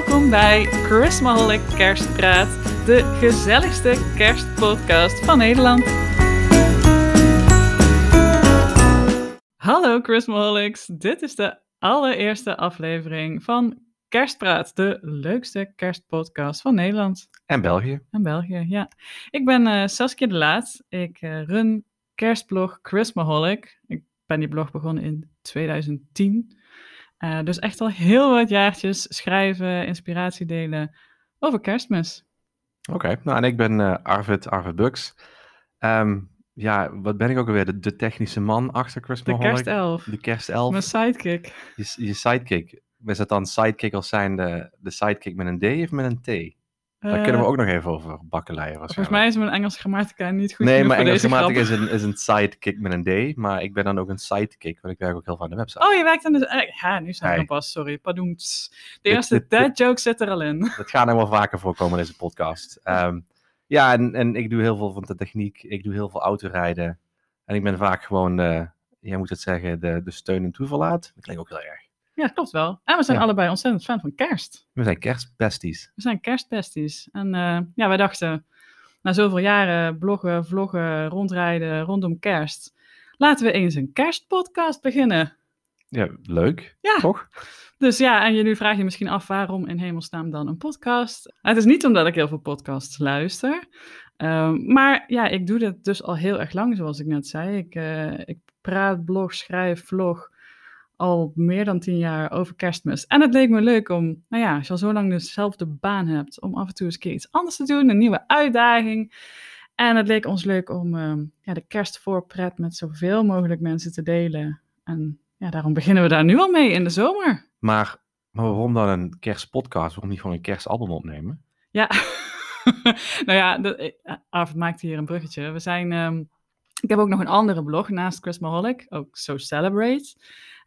Welkom bij Christmaholic Kerstpraat, de gezelligste kerstpodcast van Nederland. Hallo Christmaholics, dit is de allereerste aflevering van Kerstpraat, de leukste kerstpodcast van Nederland. En België. En België, ja. Ik ben eh, Saskia de Laat. Ik eh, run kerstblog Christmaholic. Ik ben die blog begonnen in 2010. Eh, dus echt al heel wat jaartjes schrijven, inspiratie delen over kerstmis. Oké, nou en ik ben eh, Arvid, Arvid Bux. Ehm, ja, wat ben ik ook alweer? De, de technische man achter De Christmaholic. kerstelf. De kerstelf. Mijn sidekick. Je, je sidekick. Is dat dan sidekick als zijn de, de sidekick met een D of met een T? Daar Eh, kunnen we ook nog even over bakkeleien Volgens mij is mijn Engelse grammatica niet goed nee, voor Engelse grammatica is een, is een sidekick met een D. Maar ik ben dan ook een sidekick, want ik werk ook heel veel aan de website. Oh, je werkt aan de... eh, ja, nu zijn we er pas, sorry. Padoens. De eerste dad joke zit er al in. Dat gaat nog wel vaker voorkomen in deze podcast. Ehm, ja, en, en ik doe heel veel van de techniek. Ik doe heel veel autorijden. En ik ben vaak gewoon, jij moet het zeggen, de, de steun en toeverlaat. Dat klinkt ook heel erg. Ja, klopt wel. En we zijn Ja. allebei ontzettend fan van kerst. We zijn kerstbesties. We zijn kerstbesties. En eh, ja, wij dachten, na zoveel jaren bloggen, vloggen, rondrijden rondom kerst, laten we eens een kerstpodcast beginnen. Ja, leuk. Ja. Toch? Dus ja, en je nu vraag je misschien af waarom in hemelsnaam dan een podcast. Het is niet omdat ik heel veel podcasts luister. Ehm, maar ja, ik doe dit dus al heel erg lang, zoals ik net zei. Ik, eh, ik praat, blog, schrijf, vlog al meer dan tien jaar over kerstmis. En het leek me leuk om, nou ja, als je al zo lang dezelfde baan hebt, om af en toe eens een keer iets anders te doen, een nieuwe uitdaging. En het leek ons leuk om ehm, ja, de kerstvoorpret met zoveel mogelijk mensen te delen. En ja, daarom beginnen we daar nu al mee in de zomer. Maar, maar waarom dan een kerstpodcast? Waarom niet gewoon een kerstalbum opnemen? Ja, nou ja, dat, eh, Arvid maakt hier een bruggetje. We zijn, ehm, ik heb ook nog een andere blog naast Christmaholic, ook So Celebrate.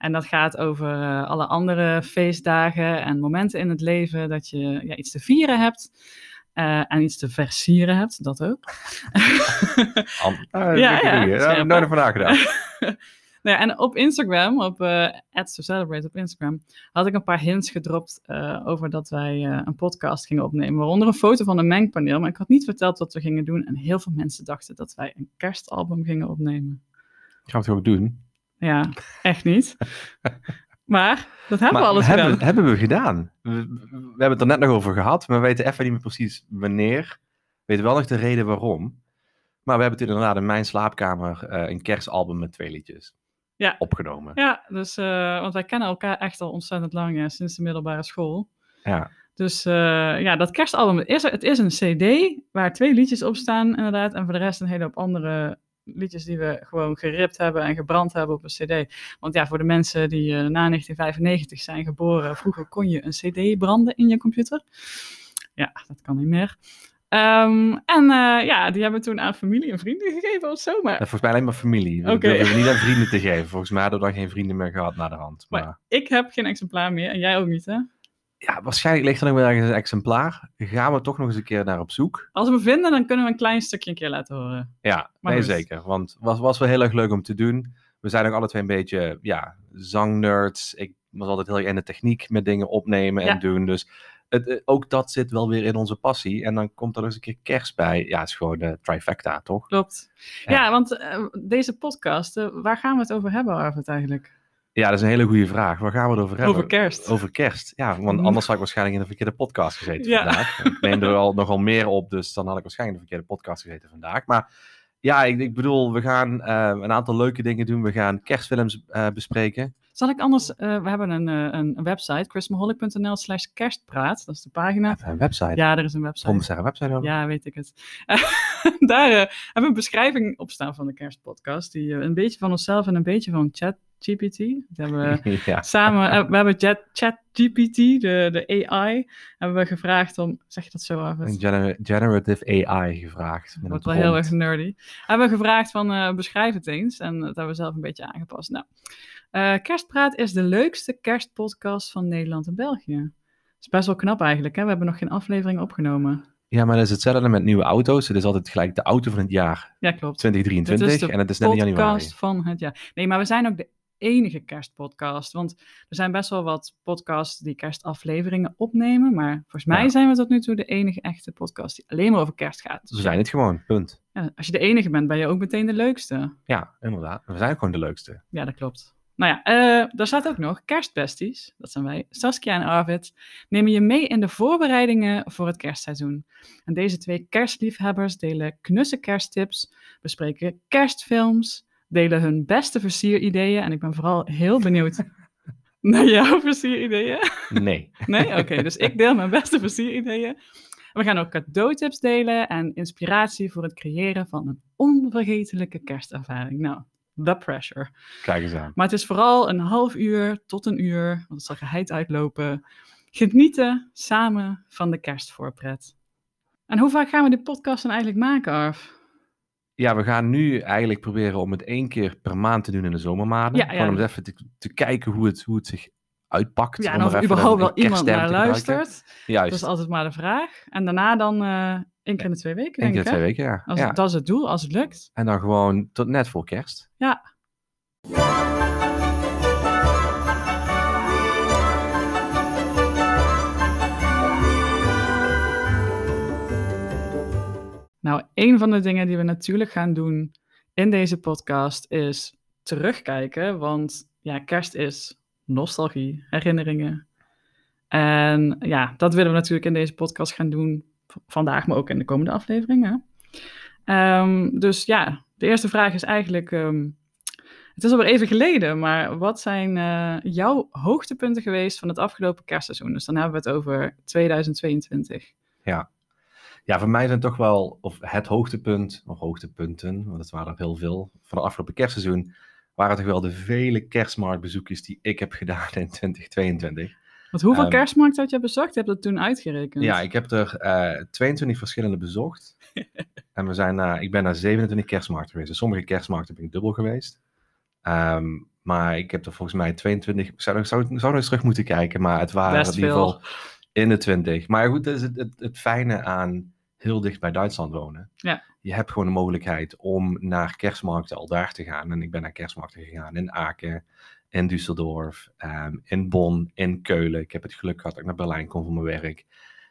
En dat gaat over eh, alle andere feestdagen en momenten in het leven dat je ja, iets te vieren hebt. eh, en iets te versieren hebt, dat ook. Ah, Ja, ja, Ja, nooit over nagedacht. nou ja, en op Instagram, op eh @celebrate op Instagram, had ik een paar hints gedropt eh, over dat wij eh, een podcast gingen opnemen. Waaronder een foto van een mengpaneel, maar ik had niet verteld wat we gingen doen. En heel veel mensen dachten dat wij een kerstalbum gingen opnemen. Gaan we het ook doen? Ja, echt niet. Maar dat hebben we alles hebben, gedaan. hebben we gedaan. We, we hebben het er net nog over gehad, maar we weten even niet meer precies wanneer. We weten wel nog de reden waarom. Maar we hebben toen inderdaad in mijn slaapkamer eh, een kerstalbum met twee liedjes Ja. opgenomen. Ja, dus, eh, want wij kennen elkaar echt al ontzettend lang, ja, sinds de middelbare school. Ja. Dus eh, ja, dat kerstalbum, het is, het is een cd waar twee liedjes op staan inderdaad. En voor de rest een hele hoop andere liedjes die we gewoon geript hebben en gebrand hebben op een cd. Want ja, voor de mensen die eh, na 1995 zijn geboren, vroeger kon je een cd branden in je computer. Ja, dat kan niet meer. Ehm, en eh, ja, die hebben we toen aan familie en vrienden gegeven of zo. Maar Dat volgens mij alleen maar familie. We Oké. durven niet aan vrienden te geven. Volgens mij hadden we dan geen vrienden meer gehad na de hand. Maar, Maar- ik heb geen exemplaar meer en jij ook niet, hè? Ja, waarschijnlijk ligt er nog wel ergens een exemplaar. Gaan we toch nog eens een keer naar op zoek. Als we hem vinden, dan kunnen we een klein stukje een keer laten horen. Ja, Maar nee, goed. zeker. Want het was, was wel heel erg leuk om te doen. We zijn ook alle twee een beetje ja, zangnerds. Ik was altijd heel erg in de techniek met dingen opnemen en Ja. doen. Dus het, eh, ook dat zit wel weer in onze passie. En dan komt er nog eens een keer kerst bij. Ja, het is gewoon de trifecta, toch? Klopt. Ja, Ja. want eh, deze podcast, eh, waar gaan we het over hebben, Arvid, eigenlijk? Ja, dat is een hele goede vraag. Waar gaan we het over hebben? Over kerst. Over kerst. Ja, want Mhm. anders had ik waarschijnlijk in de verkeerde podcast gezeten Ja. vandaag. Ik neem er al, nogal meer op, dus dan had ik waarschijnlijk in de verkeerde podcast gezeten vandaag. Maar ja, ik, ik bedoel, we gaan eh, een aantal leuke dingen doen. We gaan kerstfilms eh, bespreken. Zal ik anders, eh, we hebben een, een website, christmaholic.nl slash kerstpraat, dat is de pagina. Een website. Ja, er is een website. is daar een website over? Ja, weet ik het. Daar hebben we een beschrijving op staan van de kerstpodcast, die een beetje van onszelf en een beetje van ChatGPT. Die hebben we ja. samen, eh, we hebben Chat- ChatGPT, de, de AI, hebben we gevraagd om, zeg je dat zo, gener- generative AI gevraagd. met Wordt wel heel erg nerdy. Hebben we gevraagd van eh, beschrijf het eens. En dat hebben we zelf een beetje aangepast. Nou, eh, Kerstpraat is de leukste kerstpodcast van Nederland en België. Dat is best wel knap eigenlijk. Hè? We hebben nog geen aflevering opgenomen. Ja, maar dat is hetzelfde met nieuwe auto's. Het is altijd gelijk de auto van het jaar Ja, klopt. 2023 Dit is de en het is net in januari. Podcast van het jaar. Nee, maar we zijn ook de enige kerstpodcast. Want er zijn best wel wat podcasts die kerstafleveringen opnemen. Maar volgens mij Ja. zijn we tot nu toe de enige echte podcast die alleen maar over kerst gaat. We zijn het gewoon, punt. Ja, als je de enige bent, ben je ook meteen de leukste. Ja, inderdaad. We zijn gewoon de leukste. Ja, dat klopt. Nou ja, eh, daar staat ook nog kerstbesties. Dat zijn wij, Saskia en Arvid. Nemen je mee in de voorbereidingen voor het kerstseizoen. En deze twee kerstliefhebbers delen knusse kersttips, bespreken kerstfilms, delen hun beste versierideeën. En ik ben vooral heel benieuwd naar jouw versierideeën. Nee. Nee? Oké, dus ik deel mijn beste versierideeën. We gaan ook cadeautips delen en inspiratie voor het creëren van een onvergetelijke kerstervaring. Nou, the pressure. Kijk eens aan. Maar het is vooral een half uur tot een uur, want het zal geheid uitlopen. Genieten samen van de kerstvoorpret. En hoe vaak gaan we dit podcast dan eigenlijk maken, Arf? Ja, we gaan nu eigenlijk proberen om het één keer per maand te doen in de zomermaanden. Ja, ja. Gewoon om eens even te, te kijken hoe het, hoe het zich uitpakt. Ja, en of er er überhaupt wel iemand naar luistert. Juist, Dat is altijd maar de vraag. En daarna dan eh één keer in de twee weken, denk keer ik, twee weken, ja. Als, ja. Dat is het doel, als het lukt. En dan gewoon tot net voor kerst. Ja. Nou, een van de dingen die we natuurlijk gaan doen in deze podcast is terugkijken. Want ja, kerst is nostalgie, herinneringen. En ja, dat willen we natuurlijk in deze podcast gaan doen. Vandaag, maar ook in de komende afleveringen. Ehm, dus ja, de eerste vraag is eigenlijk. ehm, het is alweer even geleden, maar wat zijn eh, jouw hoogtepunten geweest van het afgelopen kerstseizoen? Dus dan hebben we het over 2022. Ja, voor mij zijn toch wel, of het hoogtepunt, of hoogtepunten, want het waren er heel veel, van het afgelopen kerstseizoen, waren toch wel de vele kerstmarktbezoekjes die ik heb gedaan in 2022. Want hoeveel Ehm, kerstmarkten had je bezocht? Je hebt dat toen uitgerekend. Ja, ik heb er eh 22 verschillende bezocht. en we zijn ik ben naar 27 kerstmarkten geweest. Dus sommige kerstmarkten ben ik dubbel geweest. Ehm, maar ik heb er volgens mij 22, ik zou, zou, nog eens terug moeten kijken, maar het waren Best in ieder geval in de 20. Maar goed, dat is het, het, het fijne aan heel dicht bij Duitsland wonen. Ja. Je hebt gewoon de mogelijkheid om naar kerstmarkten al daar te gaan. En ik ben naar kerstmarkten gegaan in Aken, in Düsseldorf, ehm, in Bonn, in Keulen. Ik heb het geluk gehad dat ik naar Berlijn kon voor mijn werk.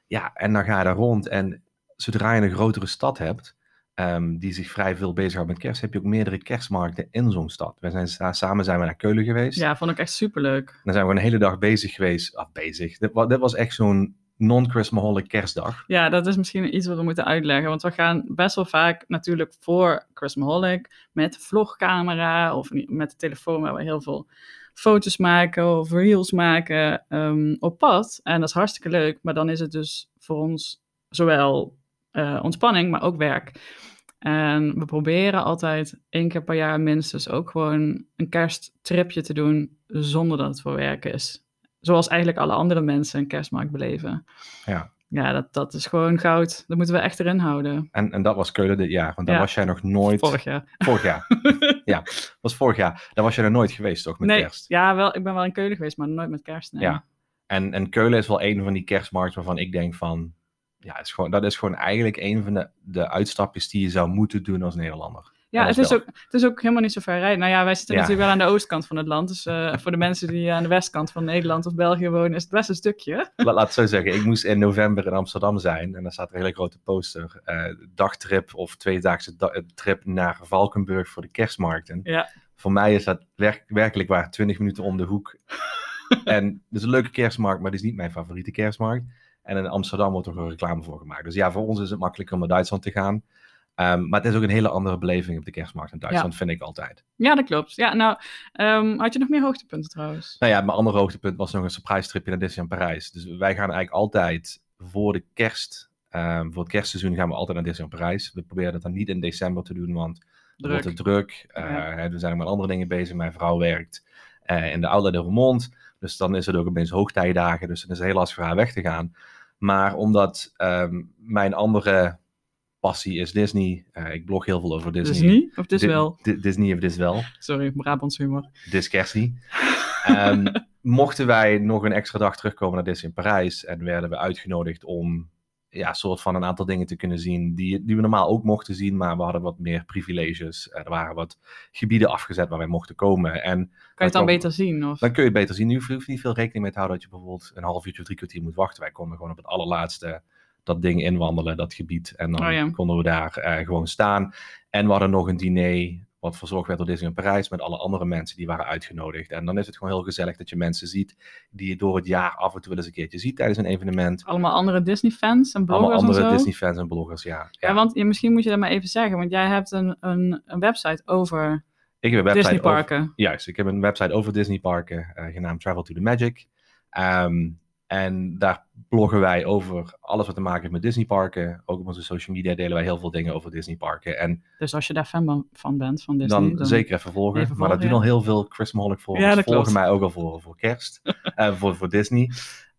Ja, en dan ga je daar rond. En zodra je een grotere stad hebt, ehm, die zich vrij veel bezighoudt met kerst, heb je ook meerdere kerstmarkten in zo'n stad. We zijn, sa- samen zijn we naar Keulen geweest. Ja, vond ik echt superleuk. Dan zijn we een hele dag bezig geweest. Af bezig. Dit was echt zo'n non-Christmaholic kerstdag. Ja, dat is misschien iets wat we moeten uitleggen. Want we gaan best wel vaak natuurlijk voor Christmaholic met vlogcamera of met de telefoon waar we heel veel foto's maken of reels maken ehm, op pad. En dat is hartstikke leuk. Maar dan is het dus voor ons zowel eh, ontspanning, maar ook werk. En we proberen altijd één keer per jaar minstens ook gewoon een kersttripje te doen zonder dat het voor werk is. Zoals eigenlijk alle andere mensen een kerstmarkt beleven. Ja. Ja, dat, dat is gewoon goud. Dat moeten we echt erin houden. En, en dat was Keulen dit jaar, want daar Ja. was jij nog nooit... Vorig jaar. Vorig jaar. ja, was vorig jaar. Daar was jij nog nooit geweest, toch, met nee, kerst? ja, wel, ik ben wel in Keulen geweest, maar nooit met kerst. Nee. Ja. En, en Keulen is wel een van die kerstmarkten waarvan ik denk van... Ja, is gewoon, dat is gewoon eigenlijk een van de, de uitstapjes die je zou moeten doen als Nederlander. Ja, het is, ook, het is ook helemaal niet zo ver rijden. Nou ja, wij zitten Ja. natuurlijk wel aan de oostkant van het land. Dus eh, voor de mensen die aan de westkant van Nederland of België wonen, is het best een stukje. La- laat het zo zeggen, ik moest in november in Amsterdam zijn. En daar staat een hele grote poster. eh, dagtrip of tweedaagse da- eh, trip naar Valkenburg voor de kerstmarkten. Ja. Voor mij is dat werk- werkelijk waar 20 minuten om de hoek. en het is een leuke kerstmarkt, maar het is niet mijn favoriete kerstmarkt. En in Amsterdam wordt er gewoon reclame voor gemaakt. Dus ja, voor ons is het makkelijker om naar Duitsland te gaan. Ehm, maar het is ook een hele andere beleving op de kerstmarkt in Duitsland, vind ik altijd. Ja, dat klopt. Ja, nou, ehm, had je nog meer hoogtepunten trouwens? Nou ja, mijn andere hoogtepunt was nog een surprise tripje naar Disneyland Parijs. Dus wij gaan eigenlijk altijd voor de kerst, ehm, voor het kerstseizoen gaan we altijd naar Disneyland Parijs. We proberen dat dan niet in december te doen, want dan wordt het druk. Eh, Ja. We zijn ook met andere dingen bezig. Mijn vrouw werkt eh, in de Outlet de Roermond. Dus dan is het ook opeens hoogtijdagen. Dus dan is het heel lastig voor haar weg te gaan. Maar omdat mijn andere passie is Disney. eh, ik blog heel veel over Disney. Disney? Of dus Di- wel? Di- Disney of Dis wel. Sorry, Brabants humor. Dis Kerstie. Ehm, mochten wij nog een extra dag terugkomen naar Disney in Parijs en werden we uitgenodigd om ja, soort van een aantal dingen te kunnen zien die, die we normaal ook mochten zien, maar we hadden wat meer privileges. Er waren wat gebieden afgezet waar wij mochten komen. En Kan je het dan beter zien? Of? dan kun je het beter zien. Nu hoef je niet veel rekening mee te houden dat je bijvoorbeeld een half uurtje of drie kwartier moet wachten. Wij konden gewoon op het allerlaatste dat ding inwandelen, dat gebied. En dan Oh ja. konden we daar eh, gewoon staan. En we hadden nog een diner wat verzorgd werd door Disney in Parijs met alle andere mensen die waren uitgenodigd. En dan is het gewoon heel gezellig dat je mensen ziet die je door het jaar af en toe wel eens een keertje ziet tijdens een evenement. Allemaal andere Disney-fans en bloggers Allemaal andere? Disney-fans en bloggers, ja. Ja, ja. want ja, misschien moet je dat maar even zeggen, want jij hebt een, een, een website over ik heb een website over- Disneyparken. Juist, ik heb een website over Disneyparken eh genaamd Travel to the Magic. Ehm, en daar bloggen wij over alles wat te maken heeft met Disneyparken. Ook op onze social media delen wij heel veel dingen over Disneyparken. En Dus als je daar fan van- bent, van Disney, dan, zeker even volgen. even maar dat doen al heel veel Chris. Ja, dat volgen klopt. mij ook al voor, voor kerst. eh, voor, voor Disney.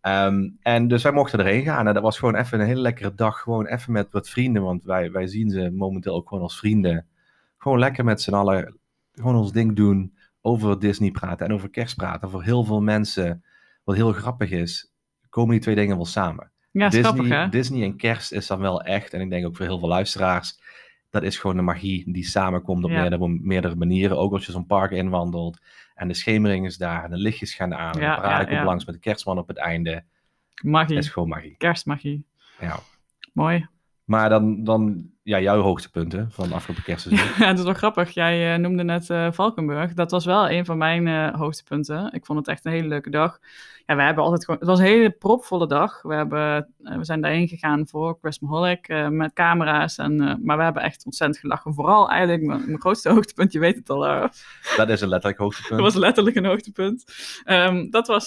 Ehm, en dus wij mochten erheen gaan. En dat was gewoon even een hele lekkere dag. Gewoon even met wat vrienden. Want wij, wij zien ze momenteel ook gewoon als vrienden. Gewoon lekker met z'n allen. Gewoon ons ding doen. Over Disney praten en over kerst praten. Voor heel veel mensen. Wat heel grappig is. Komen die twee dingen wel samen. Ja, is Disney, grappig? Disney en kerst is dan wel echt. En ik denk ook voor heel veel luisteraars. Dat is gewoon de magie die samenkomt op Ja. meerdere, meerdere manieren. Ook als je zo'n park inwandelt. En de schemering is daar. En de lichtjes gaan aan. En Ja, de parade komt ja. langs met de kerstman op het einde. Magie, is gewoon magie. kerstmagie. Ja. Mooi. Maar dan, dan ja, jouw hoogtepunten van de afgelopen kerstseizoen. Ja, het is wel grappig. Jij eh, noemde net eh, Valkenburg. Dat was wel een van mijn eh, hoogtepunten. Ik vond het echt een hele leuke dag. Ja, we hebben altijd gewoon... Het was een hele propvolle dag. We, hebben, we zijn daarheen gegaan voor Chris Maholic eh, met camera's. En, maar we hebben echt ontzettend gelachen. Vooral eigenlijk mijn, mijn grootste hoogtepunt, je weet het al. Dat is een letterlijk hoogtepunt. dat was letterlijk een hoogtepunt. Ehm, dat was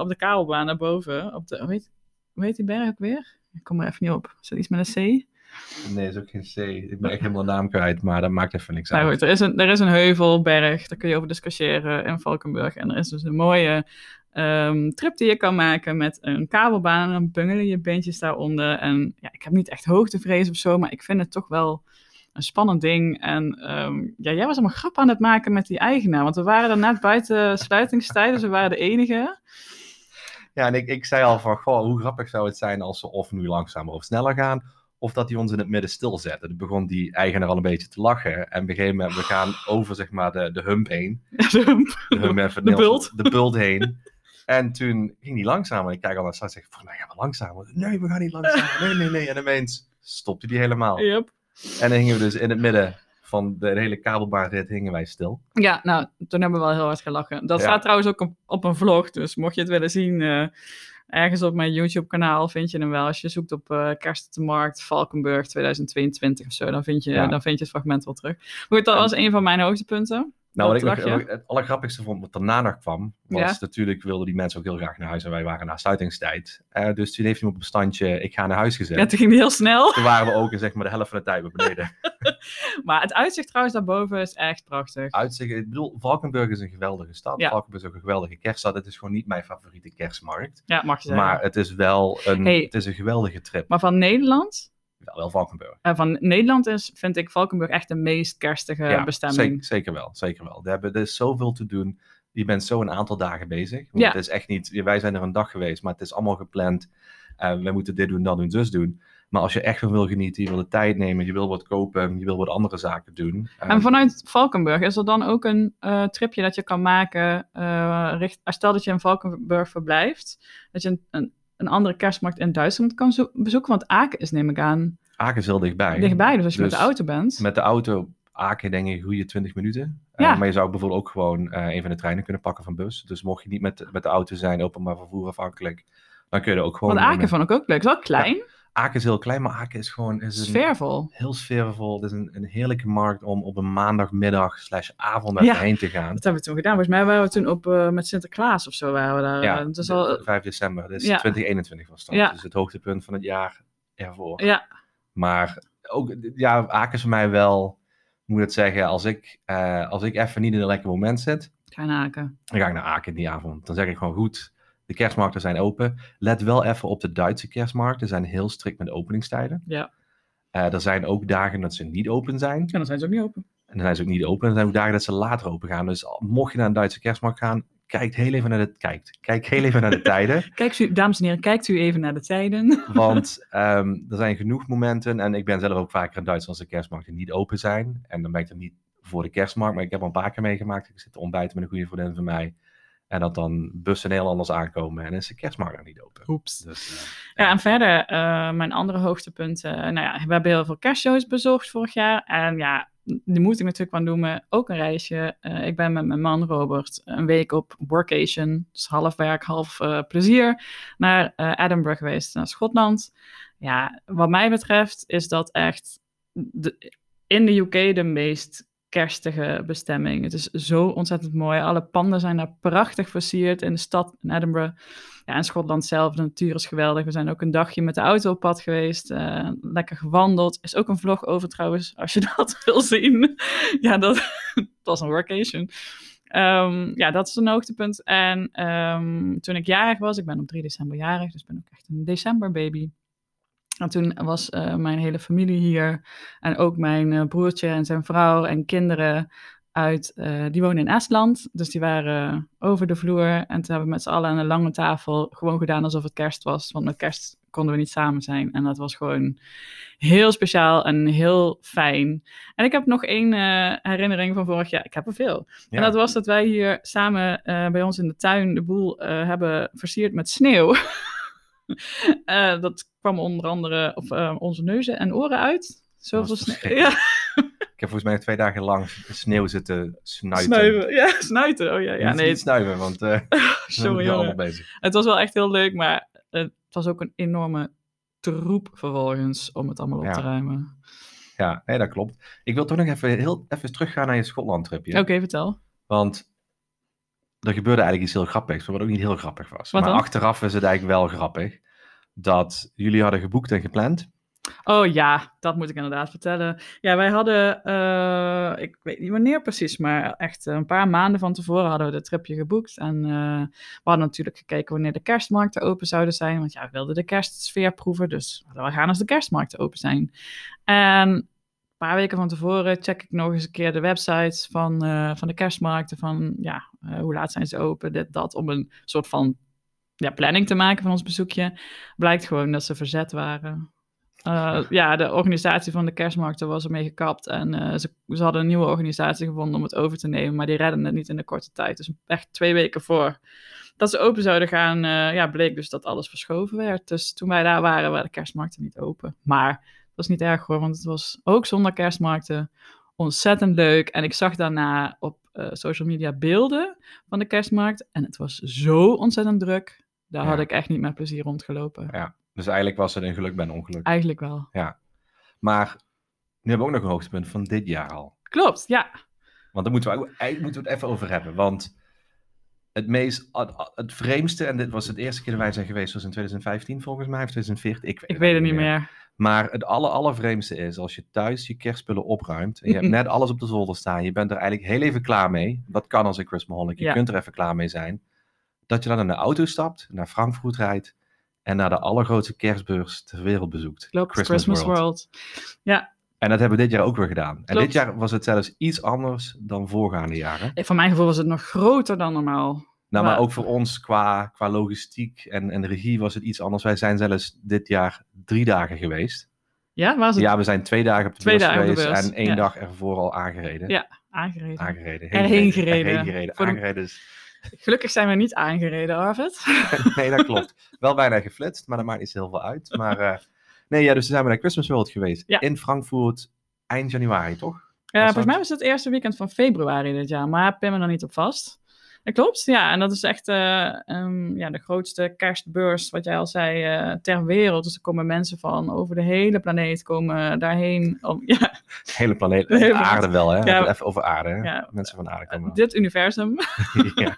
op de kabelbaan naar boven. Op de, hoe, heet, hoe heet die berg ook weer? Ik kom er even niet op. Is dat iets met een C? Nee, is ook geen C. Ik ben echt helemaal naam kwijt, maar dat maakt even niks Nou uit. goed, er is, een, er is een heuvelberg, daar kun je over discussiëren in Valkenburg. En er is dus een mooie ehm, trip die je kan maken met een kabelbaan. En dan bungelen je beentjes daaronder. En ja, ik heb niet echt hoogtevrees of zo, maar ik vind het toch wel een spannend ding. En ehm, ja, jij was allemaal grap aan het maken met die eigenaar. Want we waren er net buiten sluitingstijd, dus we waren de enige. Ja, en ik, ik zei al van, goh, hoe grappig zou het zijn als ze of nu langzamer of sneller gaan, of dat hij ons in het midden stilzetten. Dan begon die eigenaar al een beetje te lachen. En op een gegeven moment, we gaan over zeg maar de, de hump heen. De hump even De bult. De bult heen. En toen ging die langzamer. En ik kijk al naar Sas en zeg, volgens mij gaan we langzamer. Nee, we gaan niet langzamer. Nee, nee, nee. En ineens stopte die helemaal. Yep. En dan gingen we dus in het midden van de hele kabelbaanrit hingen wij stil. Ja, nou, toen hebben we wel heel hard gelachen. Dat Ja. staat trouwens ook op, op een vlog, dus mocht je het willen zien, eh, ergens op mijn YouTube-kanaal vind je hem wel. Als je zoekt op eh Kerst op de Markt, Valkenburg 2022 of zo, dan vind je, Ja. dan vind je het fragment wel terug. Maar goed, dat En- was een van mijn hoogtepunten. Nou, wat ik nog, het allergrappigste vond, wat daarna nog kwam, was Ja. natuurlijk wilden die mensen ook heel graag naar huis en wij waren na sluitingstijd. Eh, dus toen heeft hij op een standje, ik ga naar huis gezet. Ja, toen ging die heel snel. Toen waren we ook zeg maar de helft van de tijd weer beneden. Maar het uitzicht trouwens daarboven is echt prachtig. Uitzicht, ik bedoel, Valkenburg is een geweldige stad. Ja. Valkenburg is ook een geweldige kerststad. Het is gewoon niet mijn favoriete kerstmarkt. Ja, mag je zeggen. Maar het is wel een, Hey. het is een geweldige trip. Maar van Nederland, Wel, wel Valkenburg. eh, van Nederland is, vind ik Valkenburg echt de meest kerstige bestemming. Zeker, zeker wel. Zeker wel. Er, hebben, er is zoveel te doen. Je bent zo een aantal dagen bezig. Want Ja. Het is echt niet, wij zijn er een dag geweest, maar het is allemaal gepland. Uh, we moeten dit doen, dat doen, zus doen. Maar als je echt van wil genieten, je wil de tijd nemen, je wil wat kopen, je wil wat andere zaken doen. eh, En vanuit Valkenburg is er dan ook een eh, tripje dat je kan maken. eh, richt, stel dat je in Valkenburg verblijft, dat je een, een, een andere kerstmarkt in Duitsland kan zo- bezoeken. Want Aken is, neem ik aan, Aken is heel dichtbij. dichtbij. Dus als je met Dus de auto bent. Met de auto Aken denk ik goede 20 minuten. Eh, Ja. maar je zou bijvoorbeeld ook gewoon eh, een van de treinen kunnen pakken van bus. Dus mocht je niet met, met de auto zijn, openbaar vervoer afhankelijk, dan kun je er ook gewoon... Want Aken met- vond ik ook leuk. Het is wel klein, Aken is heel klein, maar Aken is gewoon... Is een, sfeervol. heel sfeervol. Het is een, een heerlijke markt om op een maandagmiddag slash avond Ja. heen te gaan. Dat hebben we toen gedaan. Volgens mij waren we toen op, eh, met Sinterklaas of zo. Waren we daar. Ja, Eh, dus al, 5 december. Dus Ja. 2021 was dat. Ja. Dus het hoogtepunt van het jaar ervoor. ja, Maar ook, ja, Aken is voor mij wel, moet ik het zeggen, als ik, eh, als ik even niet in een lekker moment zit, ga naar Aken. dan ga ik naar Aken die avond. Dan zeg ik gewoon goed, de kerstmarkten zijn open. Let wel even op de Duitse kerstmarkten, zijn heel strikt met de openingstijden. Ja. Eh, er zijn ook dagen dat ze niet open zijn. En dan zijn ze ook niet open. En dan zijn ze ook niet open. En er zijn ook dagen dat ze later open gaan. Dus mocht je naar een Duitse kerstmarkt gaan, kijkt heel even naar de, kijkt, kijk heel even naar de tijden. Kijkt u, dames en heren, kijkt u even naar de tijden. Want ehm, er zijn genoeg momenten, en ik ben zelf ook vaker in Duitsland als de kerstmarkten niet open zijn. En dan ben ik er niet voor de kerstmarkt, maar ik heb al een paar keer meegemaakt. Ik zit te ontbijten met een goede vriendin van mij. En dat dan bussen heel anders aankomen en is de kerstmarkt nog niet open. Oeps. Dus, eh, Ja, en verder, eh, mijn andere hoogtepunten. nou ja, we hebben heel veel kerstshows bezocht vorig jaar. En ja, die moet ik natuurlijk wel noemen. Ook een reisje. Eh, ik ben met mijn man Robert een week op workation. Dus half werk, half plezier. Naar Edinburgh geweest, naar Schotland. Ja, wat mij betreft is dat echt de, in de UK de meest kerstige bestemming. Het is zo ontzettend mooi. Alle panden zijn daar prachtig versierd in de stad in Edinburgh. Ja, en Schotland zelf, de natuur is geweldig. We zijn ook een dagje met de auto op pad geweest. eh, lekker gewandeld. Is ook een vlog over trouwens, als je dat wil zien. ja, dat, dat was een workation. Ehm, ja, dat is een hoogtepunt. En ehm, toen ik jarig was, ik ben op 3 december jarig, dus ben ook echt een decemberbaby. En toen was eh, mijn hele familie hier. En ook mijn eh, broertje en zijn vrouw en kinderen uit, eh, die wonen in Estland. Dus die waren over de vloer. En toen hebben we met z'n allen aan een lange tafel gewoon gedaan alsof het kerst was. Want met kerst konden we niet samen zijn. En dat was gewoon heel speciaal en heel fijn. En ik heb nog één herinnering van vorig jaar. Ik heb er veel. ja. En dat was dat wij hier samen bij ons in de tuin de boel hebben versierd met sneeuw. Eh, dat kwam onder andere op eh, onze neuzen en oren uit. Zoveel sneeuw. Ja, Ik heb volgens mij twee dagen lang sneeuw zitten snuiten. snuiven. Ja, snuiten. Oh ja, ja nee. Niet snuiven, want eh Sorry, allemaal bezig. Het was wel echt heel leuk, maar het was ook een enorme troep vervolgens om het allemaal op Ja. te ruimen. Ja, nee, dat klopt. Ik wil toch nog even, heel, even teruggaan naar je Schotland-tripje. Oké, vertel. Want er gebeurde eigenlijk iets heel grappigs, wat ook niet heel grappig was. Wat maar dan? achteraf is het eigenlijk wel grappig. Dat jullie hadden geboekt en gepland. Oh ja, dat moet ik inderdaad vertellen. Ja, wij hadden, eh, ik weet niet wanneer precies, maar echt een paar maanden van tevoren hadden we de tripje geboekt. En eh, we hadden natuurlijk gekeken wanneer de kerstmarkten open zouden zijn. Want ja, we wilden de kerstsfeer proeven, dus we gaan als de kerstmarkten open zijn. En paar weken van tevoren check ik nog eens een keer de websites van, eh, van de kerstmarkten. Van ja, eh, hoe laat zijn ze open, dit, dat. Om een soort van ja, planning te maken van ons bezoekje. Blijkt gewoon dat ze verzet waren. Uh, ja, de organisatie van de kerstmarkten was ermee gekapt. En ze, ze, hadden een nieuwe organisatie gevonden om het over te nemen. Maar die redden het niet in de korte tijd. Dus echt twee weken voor dat ze open zouden gaan, ja, bleek dus dat alles verschoven werd. Dus toen wij daar waren, waren de kerstmarkten niet open. Maar dat was niet erg hoor, want het was ook zonder kerstmarkten ontzettend leuk. En ik zag daarna op uh, social media beelden van de kerstmarkt. En het was zo ontzettend druk. Daar ja. had ik echt niet met plezier rondgelopen. Ja, dus eigenlijk was het een geluk bij een ongeluk. Eigenlijk wel. Ja. Maar nu hebben we ook nog een hoogtepunt van dit jaar al. Klopt, ja. Want daar moeten we, eigenlijk moeten we het even over hebben. Want het meest, het vreemdste, en dit was het eerste keer dat wij zijn geweest, was in 2015 volgens mij, of 2014. Ik weet, ik weet het niet meer. meer. Maar het aller, allervreemdste is als je thuis je kerstspullen opruimt. En je hebt net alles op de zolder staan. Je bent er eigenlijk heel even klaar mee. Dat kan als een Christmaholic. Je ja. kunt er even klaar mee zijn. Dat je dan in de auto stapt, naar Frankfurt rijdt. En naar de allergrootste kerstbeurs ter wereld bezoekt. Klopt, Christmas, Christmas World. World. Ja. En dat hebben we dit jaar ook weer gedaan. Klopt. En dit jaar was het zelfs iets anders dan voorgaande jaren. Van mijn gevoel was het nog groter dan normaal. Nou, maar ook voor ons qua, qua logistiek en, en regie was het iets anders. Wij zijn zelfs dit jaar drie dagen geweest. Ja, was het? Ja, we zijn twee dagen op de twee beurs geweest beurs. en één ja. dag ervoor al aangereden. Ja, aangereden. Aangereden. Heen Erheen gereden. Erheen gereden. Voor aangereden. Is... Gelukkig zijn we niet aangereden, Arvid. nee, dat klopt. Wel bijna geflitst, maar dat maakt niet heel veel uit. Maar uh, nee, ja, dus zijn we naar Christmas World geweest. Ja. In Frankfurt eind januari, toch? Ja, volgens mij was het eerste weekend van februari dit jaar, maar pin me er niet op vast. Dat klopt, ja. En dat is echt uh, um, ja, de grootste kerstbeurs, wat jij al zei, uh, ter wereld. Dus er komen mensen van over de hele planeet komen daarheen. Om, ja. De hele planeet, de hele aarde wel, hè? Ja. Even over aarde, hè? Ja. Mensen van aarde komen. Dit universum. ja.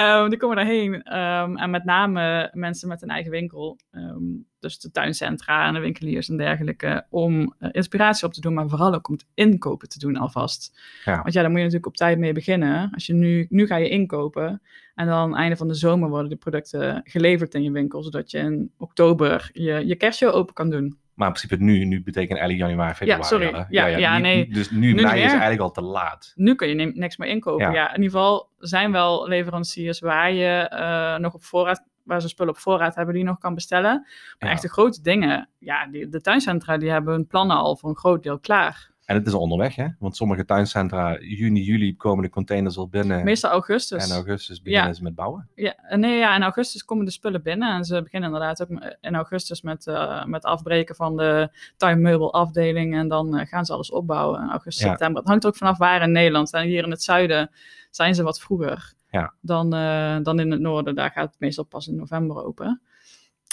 Um, die komen daarheen. Um, en met name mensen met een eigen winkel. Um, dus de tuincentra en de winkeliers en dergelijke. Om uh, inspiratie op te doen, maar vooral ook om het inkopen te doen alvast. Ja. Want ja, daar moet je natuurlijk op tijd mee beginnen. Als je nu, nu ga je inkopen. En dan einde van de zomer worden de producten geleverd in je winkel. Zodat je in oktober je, je kerstshow open kan doen. Maar in principe nu, nu betekent eigenlijk januari, februari. sorry. al, hè? Ja, ja, nu- nee. Dus nu, Nu mei is eigenlijk al te laat. Nu kun je ni- niks meer inkopen. Ja. Ja. in ieder geval zijn wel leveranciers waar je eh, nog op voorraad, waar ze spullen op voorraad hebben die je nog kan bestellen. Maar Ja. echt de grote dingen, ja, die, de tuincentra die hebben hun plannen al voor een groot deel klaar. En het is al onderweg, hè? Want sommige tuincentra, juni, juli komen de containers al binnen. Meestal augustus. En augustus beginnen Ja. ze met bouwen. Ja, nee, ja, in augustus komen de spullen binnen. En ze beginnen inderdaad ook in augustus met, eh, met afbreken van de tuinmeubelafdeling. En dan eh, gaan ze alles opbouwen in augustus, Ja. september. Het hangt ook vanaf waar in Nederland. En hier in het zuiden zijn ze wat vroeger Ja. dan, eh, dan in het noorden. Daar gaat het meestal pas in november open.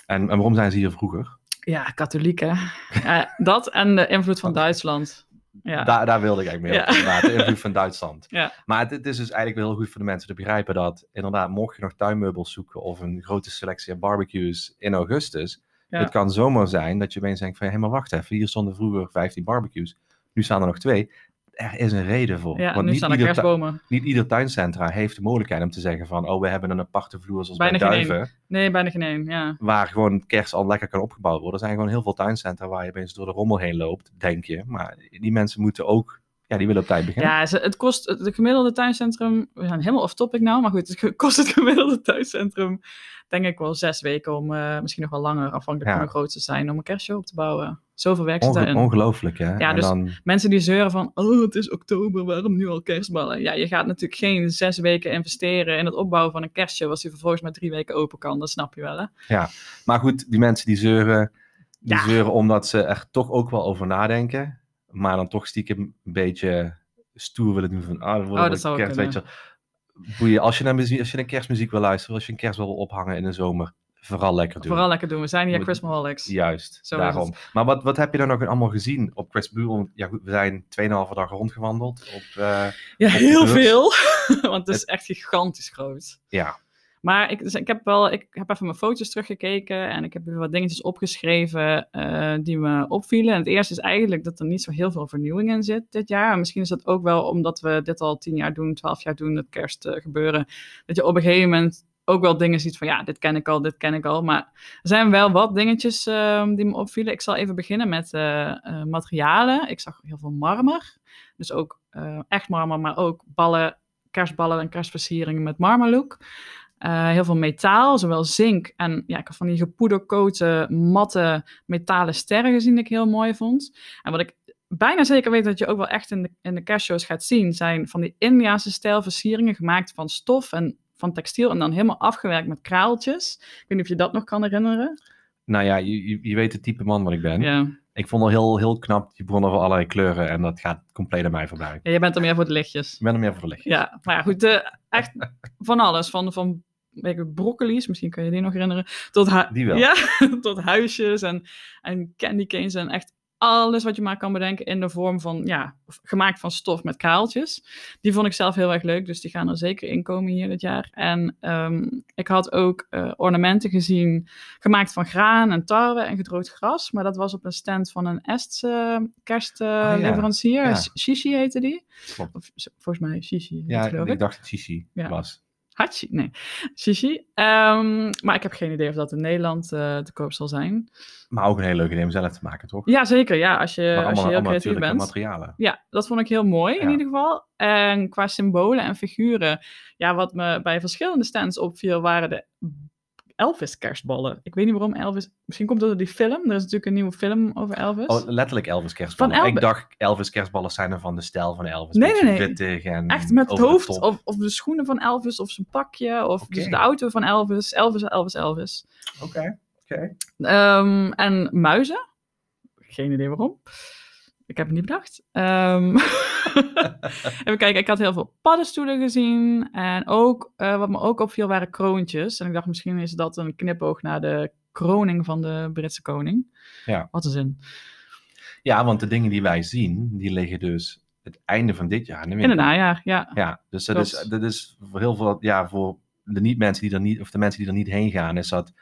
En, en waarom zijn ze hier vroeger? Ja, katholieken. Ja, dat en de invloed van Duitsland. Ja, Daar, daar wilde ik eigenlijk mee Ja. op. inderdaad, invloed van Duitsland. Ja. Maar het, het is dus eigenlijk wel heel goed voor de mensen te begrijpen dat inderdaad, mocht je nog tuinmeubels zoeken of een grote selectie aan barbecues in augustus, Ja. het kan zomaar zijn dat je opeens denkt van, hé, maar wacht even, hier stonden vroeger 15 barbecues, nu staan er nog twee. Er is een reden voor. ja Want nu niet staan er ieder, kerstbomen. niet ieder tuincentra heeft de mogelijkheid om te zeggen van, oh, we hebben een aparte vloer zoals Bijna bij geen Duiven, Nee, bijna geen één. Ja. waar gewoon kerst al lekker kan opgebouwd worden. Er zijn gewoon heel veel tuincentra waar je opeens door de rommel heen loopt, denk je. Maar die mensen moeten ook, ja, die willen op tijd beginnen. Ja, het kost het de gemiddelde tuincentrum. We zijn helemaal off topic nou, maar goed, het kost het gemiddelde tuincentrum. Denk ik wel zes weken om, eh, misschien nog wel langer, afhankelijk Ja. van hoe groot ze zijn, om een kerstshow op te bouwen. Zoveel werk zit daarin. ongelooflijk, hè? Ja, en dus- dan, Mensen die zeuren van, oh, het is oktober, waarom nu al kerstballen? Ja, je gaat natuurlijk geen zes weken investeren in het opbouwen van een kerstshow als die vervolgens maar drie weken open kan. Dat snap je wel, hè? maar goed, die mensen die zeuren, die Ja. zeuren omdat ze er toch ook wel over nadenken. Maar dan toch stiekem een beetje stoer willen doen van, ah, dat wordt Oh, dat zou kerst, weet je. Boeien, als je, naar muziek, als je naar kerstmuziek wil luisteren, als je een kerst wil ophangen in de zomer, vooral lekker doen. Vooral lekker doen. We zijn hier Christmaholics. Juist, Zo daarom. Maar wat, wat heb je dan nog allemaal gezien op Christmas? Ja, goed, we zijn 2,5 dag rondgewandeld. Op, eh, Ja, op heel veel. Want het is echt gigantisch groot. ja, Maar ik, dus ik heb wel, ik heb even mijn foto's teruggekeken en ik heb weer wat dingetjes opgeschreven eh, die me opvielen. En het eerste is eigenlijk dat er niet zo heel veel vernieuwing in zit dit jaar. En misschien is dat ook wel omdat we dit al tien jaar doen, twaalf jaar doen, het kerst eh, gebeuren. Dat je op een gegeven moment ook wel dingen ziet van ja, dit ken ik al, dit ken ik al. Maar er zijn wel wat dingetjes eh, die me opvielen. Ik zal even beginnen met eh, materialen. Ik zag heel veel marmer. Dus ook echt marmer, maar ook ballen, kerstballen en kerstversieringen met marmerlook. Eh, heel veel metaal, zowel zink en ja, ik heb van die gepoederkoten, matte metalen sterren gezien die ik heel mooi vond. En wat ik bijna zeker weet dat je ook wel echt in de, in de gaat zien, zijn van die Indiaanse stijl versieringen gemaakt van stof en van textiel en dan helemaal afgewerkt met kraaltjes. Ik weet niet of je dat nog kan herinneren. nou ja, je, je- je weet het type man wat ik ben. Ja, Ik vond het heel, heel knap, die bronnen van allerlei kleuren. En dat gaat compleet aan mij voorbij. ja je bent er meer voor de lichtjes. Ik ben er meer voor de licht. Ja, maar ja, goed, de, echt van alles. Van, van ik, broccoli's, misschien kun je die nog herinneren. Tot, hu- Die wel. Ja, tot huisjes en, en candy canes en echt alles wat je maar kan bedenken in de vorm van, ja, gemaakt van stof met kraaltjes. Die vond ik zelf heel erg leuk, dus die gaan er zeker in komen hier dit jaar. En ehm, ik had ook eh, ornamenten gezien, gemaakt van graan en tarwe en gedroogd gras. Maar dat was op een stand van een Estse kerstleverancier. Oh, ja. Shishi heette die. Klopt. Of, volgens mij Shishi, Ja, ik ik. dacht dat Shishi Ja. was. Hachi, nee. Shishi. Ehm, maar ik heb geen idee of dat in Nederland eh, te koop zal zijn. Maar ook een hele leuke idee om zelf te maken, toch? Ja, zeker. Ja, als je, als je heel allemaal creatief bent. materialen. Ja, dat vond ik heel mooi in ieder geval. En qua symbolen en figuren, ja, wat me bij verschillende stands opviel, waren de Elvis kerstballen. Ik weet niet waarom Elvis, misschien komt het door die film. Er is natuurlijk een nieuwe film over Elvis. Oh, letterlijk Elvis kerstballen. Van Elvis. Ik dacht Elvis kerstballen zijn er van de stijl van Elvis. Nee, nee, nee. En Echt met het de hoofd, of, of de schoenen van Elvis, of zijn pakje, of dus de auto van Elvis. Elvis, Elvis, Elvis. Oké, oké. Ehm, en muizen. Geen idee waarom. Ik heb het niet bedacht. Ehm, even kijken, ik had heel veel paddenstoelen gezien. En ook, eh, wat me ook opviel, waren kroontjes. En ik dacht, misschien is dat een knipoog naar de kroning van de Britse koning. Ja. Wat een zin. Ja, want de dingen die wij zien, die liggen dus het einde van dit jaar in de In het najaar, ja. Ja, dus dat is, dat is voor heel veel, ja, voor de niet-mensen die er niet, of de mensen die er niet heen gaan, is dat